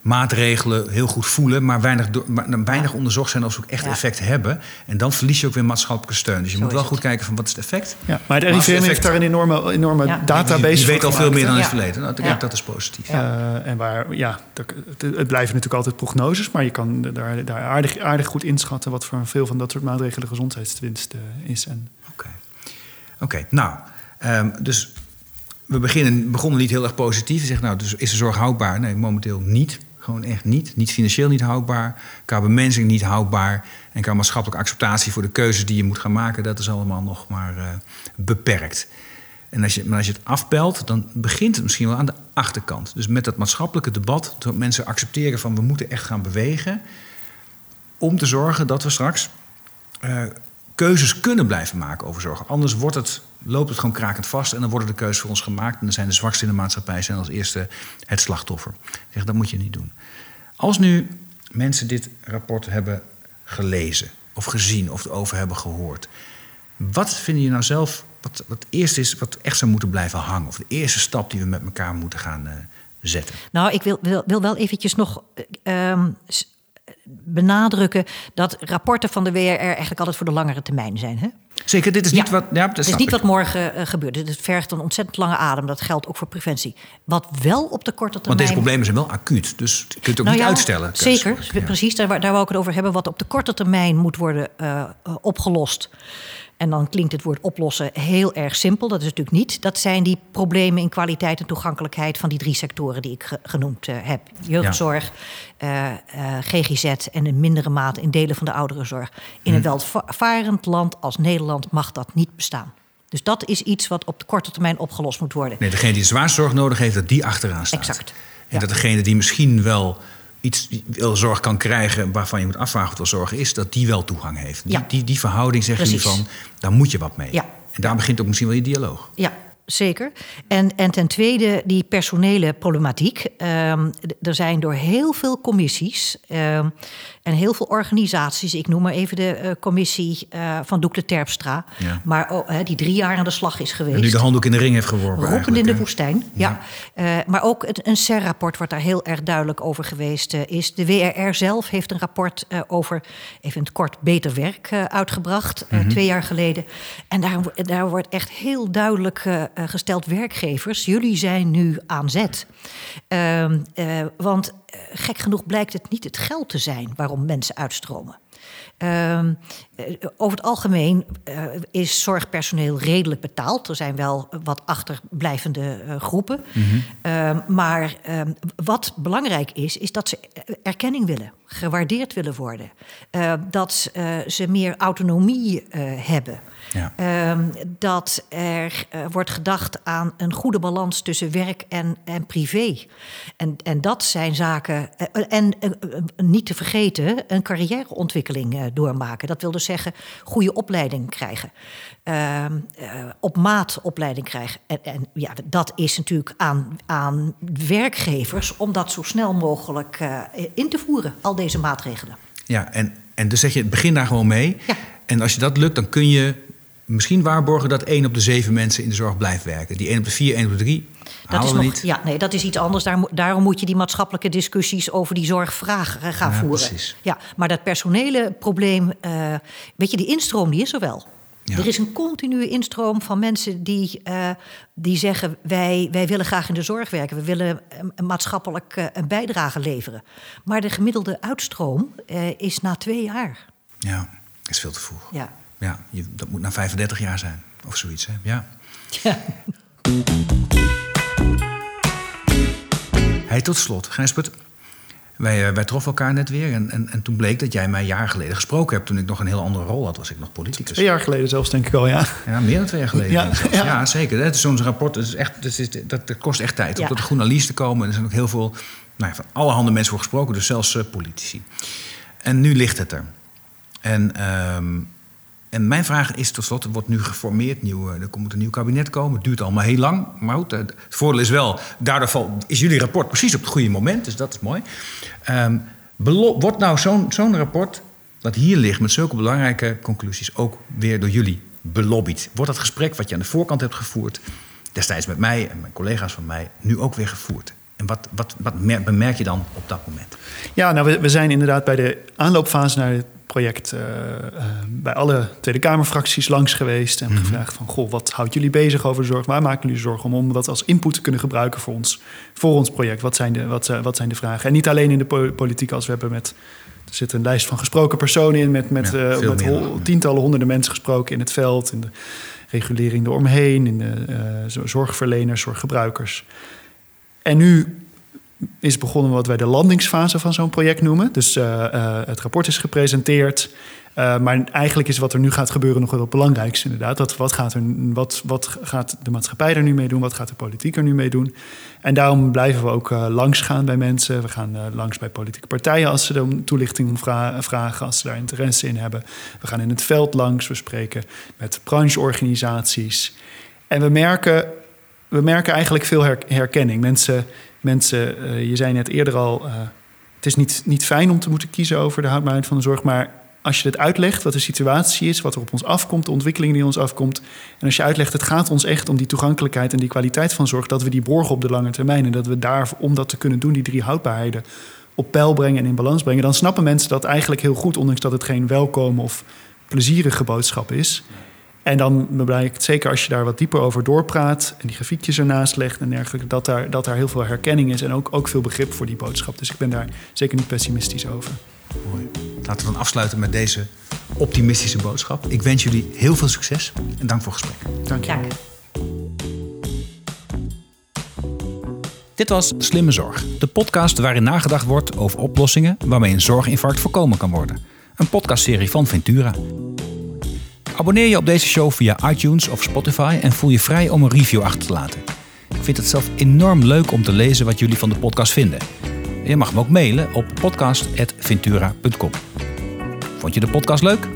maatregelen heel goed voelen, maar weinig, maar weinig onderzocht zijn of ze ook echt Ja. effect hebben. En dan verlies je ook weer maatschappelijke steun. Dus je Zo moet wel het. goed kijken van wat is het effect. Ja, maar het RIVM heeft daar een enorme, enorme Ja. database Je weet al veel meer dan in Ja. het verleden. Nou, Ja. Dat is positief. Eh, en waar, ja, het, blijven natuurlijk altijd prognoses, maar je kan daar, daar aardig, aardig goed inschatten wat voor veel van dat soort maatregelen gezondheidswinst eh, is. En Oké, Oké, nou, ehm, dus we beginnen, begonnen niet heel erg positief. Je zegt, nou, dus is de zorg houdbaar? Nee, momenteel niet. Gewoon echt niet. Niet financieel niet houdbaar. Qua bemensing niet houdbaar. En qua maatschappelijke acceptatie voor de keuzes die je moet gaan maken, dat is allemaal nog maar eh, beperkt. En als je, maar als je het afpelt, dan begint het misschien wel aan de achterkant. Dus met dat maatschappelijke debat, dat mensen accepteren van we moeten echt gaan bewegen. Om te zorgen dat we straks eh, keuzes kunnen blijven maken over zorg. Anders wordt het, loopt het gewoon krakend vast en dan worden de keuzes voor ons gemaakt. En dan zijn de zwaksten in de maatschappij zijn als eerste het slachtoffer. Zeg, dat moet je niet doen. Als nu mensen dit rapport hebben gelezen of gezien of erover hebben gehoord. Wat vinden je nou zelf, wat, wat het eerste is wat echt zou moeten blijven hangen? Of de eerste stap die we met elkaar moeten gaan eh, zetten? Nou, ik wil, wil, wil wel eventjes nog eh, ehm, s- benadrukken dat rapporten van de WRR eigenlijk altijd voor de langere termijn zijn. Hè? Zeker, dit is Ja. niet wat... Ja, dat Het is niet ik. wat morgen eh, gebeurt. Het vergt een ontzettend lange adem. Dat geldt ook voor preventie. Wat wel op de korte termijn. Want deze problemen zijn wel acuut, dus je kunt het ook Nou niet ja, uitstellen. Zeker, precies. Daar, daar wou ik het over hebben. Wat op de korte termijn moet worden eh, eh, opgelost. En dan klinkt het woord oplossen heel erg simpel. Dat is natuurlijk niet. Dat zijn die problemen in kwaliteit en toegankelijkheid van die drie sectoren die ik ge- genoemd eh, heb: jeugdzorg, eh, eh, GGZ en in mindere mate in delen van de ouderenzorg. In Hm. een welvarend land als Nederland mag dat niet bestaan. Dus dat is iets wat op de korte termijn opgelost moet worden. Nee, degene die zwaar zorg nodig heeft, dat die achteraan staat. Exact. En Ja. dat degene die misschien wel iets wel zorg kan krijgen waarvan je moet afvragen of het wel zorg is, dat die wel toegang heeft. Die, Ja. die, die verhouding jullie Precies. van, daar moet je wat mee. Ja. En daar begint ook misschien wel je dialoog. Ja, zeker. En, en ten tweede die personele problematiek. Ehm, er zijn door heel veel commissies ehm, en heel veel organisaties... ik noem maar even de eh, commissie eh, van Doekle Terpstra... Ja. maar oh, die drie jaar aan de slag is geweest. En nu de handdoek in de ring heeft geworpen Roepend in de woestijn, ja. Eh, maar ook het, een CER-rapport wordt daar heel erg duidelijk over geweest is. De WRR zelf heeft een rapport over, even in het kort, beter werk uitgebracht. Mhm. twee jaar geleden. En daar, daar wordt echt heel duidelijk gesteld, werkgevers, jullie zijn nu aan zet. Ehm, eh, want eh, gek genoeg blijkt het niet het geld te zijn waarom mensen uitstromen. Ehm, eh, over het algemeen eh, is zorgpersoneel redelijk betaald. Er zijn wel wat achterblijvende eh, groepen. Ehm, maar wat belangrijk is, is dat ze erkenning willen, gewaardeerd willen worden. Eh, dat eh, ze meer autonomie eh, hebben. Ja. Ehm, dat er eh, wordt gedacht aan een goede balans tussen werk en, en privé. En, en dat zijn zaken. eh, en eh, niet te vergeten, een carrièreontwikkeling doormaken. Dat wil dus zeggen, goede opleiding krijgen. Ehm, eh, op maat opleiding krijgen. En, en ja, dat is natuurlijk aan, aan werkgevers om dat zo snel mogelijk in te voeren, al deze maatregelen. Ja, en En dus zeg je, begin daar gewoon mee. Ja. En als je dat lukt, dan kun je misschien waarborgen dat één op de zeven mensen in de zorg blijft werken. Die één op de vier, één op de drie. Dat is nog, niet. ja, nee, dat is iets anders. Daar, daarom moet je die maatschappelijke discussies over die zorgvraag eh, gaan Ja, voeren. precies. Ja, maar dat personele probleem, eh, weet je, die instroom die is er wel. Ja. Er is een continue instroom van mensen die, eh, die zeggen: wij, wij willen graag in de zorg werken, we willen een, maatschappelijk een bijdrage leveren. Maar de gemiddelde uitstroom is na twee jaar. Ja, dat is veel te vroeg. Ja. Ja, je, dat moet na 35 jaar zijn. Of zoiets, hè? Ja. Ja. Hey, tot slot, Gijsbert. Wij, eh, wij troffen elkaar net weer. En, en, en toen bleek dat jij mij een jaar geleden gesproken hebt. Toen ik nog een heel andere rol had, was ik nog politicus. Twee jaar geleden zelfs, denk ik al, ja. Ja, meer dan twee jaar geleden. Ja, ja. ja. zeker. Het is zo'n rapport. Dat, is echt, dat, is, dat, dat kost echt tijd. Ja. Om tot de journalisten te komen. En er zijn ook heel veel, nou ja, van allerhande mensen voor gesproken. Dus zelfs eh, politici. En nu ligt het er. En, ehm, en mijn vraag is tot slot, er wordt nu geformeerd, nieuw, eh, er moet een nieuw kabinet komen. Het duurt allemaal heel lang. Maar eh, het voordeel is wel, daardoor is jullie rapport precies op het goede moment. Dus dat is mooi. Ehm, wordt nou zo'n rapport dat hier ligt met zulke belangrijke conclusies ook weer door jullie belobbyd? Wordt dat gesprek wat je aan de voorkant hebt gevoerd, destijds met mij en mijn collega's van mij, nu ook weer gevoerd? En wat, wat, wat je dan op dat moment? Ja, nou, we, we zijn inderdaad bij de aanloopfase naar het project eh, eh, bij alle Tweede Kamerfracties langs geweest. En gevraagd van, goh, wat houdt jullie bezig over de zorg? Waar maken jullie zorgen om? Om dat als input te kunnen gebruiken voor ons, voor ons project. Wat zijn, de, wat, eh, wat zijn de vragen? En niet alleen in de po- politiek als we hebben met... Er zit een lijst van gesproken personen in... met, met, Ja, hol- tientallen, honderden mensen gesproken in het veld... in de regulering eromheen, in de zo- zorgverleners, zorggebruikers. En nu is begonnen wat wij de landingsfase van zo'n project noemen. Dus eh, eh, het rapport is gepresenteerd. Eh, maar eigenlijk is wat er nu gaat gebeuren nog wel het belangrijkste inderdaad. Dat, wat, gaat er, wat, wat gaat de maatschappij er nu mee doen? Wat gaat de politiek er nu mee doen? En daarom blijven we ook langs gaan bij mensen. We gaan langs bij politieke partijen als ze er toelichting om vra- vragen, als ze daar interesse in hebben. We gaan in het veld langs. We spreken met brancheorganisaties. En we merken, we merken eigenlijk veel her- herkenning. Mensen, mensen eh, je zei net eerder al, eh, het is niet, niet fijn om te moeten kiezen over de houdbaarheid van de zorg, maar als je het uitlegt, wat de situatie is, wat er op ons afkomt, de ontwikkeling die ons afkomt. En als je uitlegt, het gaat ons echt om die toegankelijkheid en die kwaliteit van zorg, dat we die borgen op de lange termijn. En dat we daar, om dat te kunnen doen, die drie houdbaarheden op peil brengen en in balans brengen. Dan snappen mensen dat eigenlijk heel goed, ondanks dat het geen welkome of plezierige boodschap is. En dan blijkt, zeker als je daar wat dieper over doorpraat en die grafiekjes ernaast legt en dergelijke, dat daar, dat daar heel veel herkenning is en ook, ook veel begrip voor die boodschap. Dus ik ben daar zeker niet pessimistisch over. Mooi. Laten we dan afsluiten met deze optimistische boodschap. Ik wens jullie heel veel succes en dank voor het gesprek. Dank je. Dank. Dit was Slimme Zorg, de podcast waarin nagedacht wordt over oplossingen waarmee een zorginfarct voorkomen kan worden. Een podcastserie van Ventura. Abonneer je op deze show via iTunes of Spotify en voel je vrij om een review achter te laten. Ik vind het zelf enorm leuk om te lezen wat jullie van de podcast vinden. Je mag me ook mailen op podcast.ventura.com. Vond je de podcast leuk?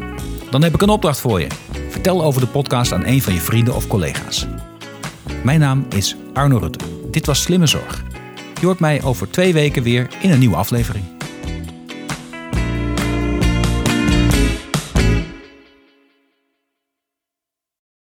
Dan heb ik een opdracht voor je. Vertel over de podcast aan een van je vrienden of collega's. Mijn naam is Arno Rutte. Dit was Slimme Zorg. Je hoort mij over twee weken weer in een nieuwe aflevering.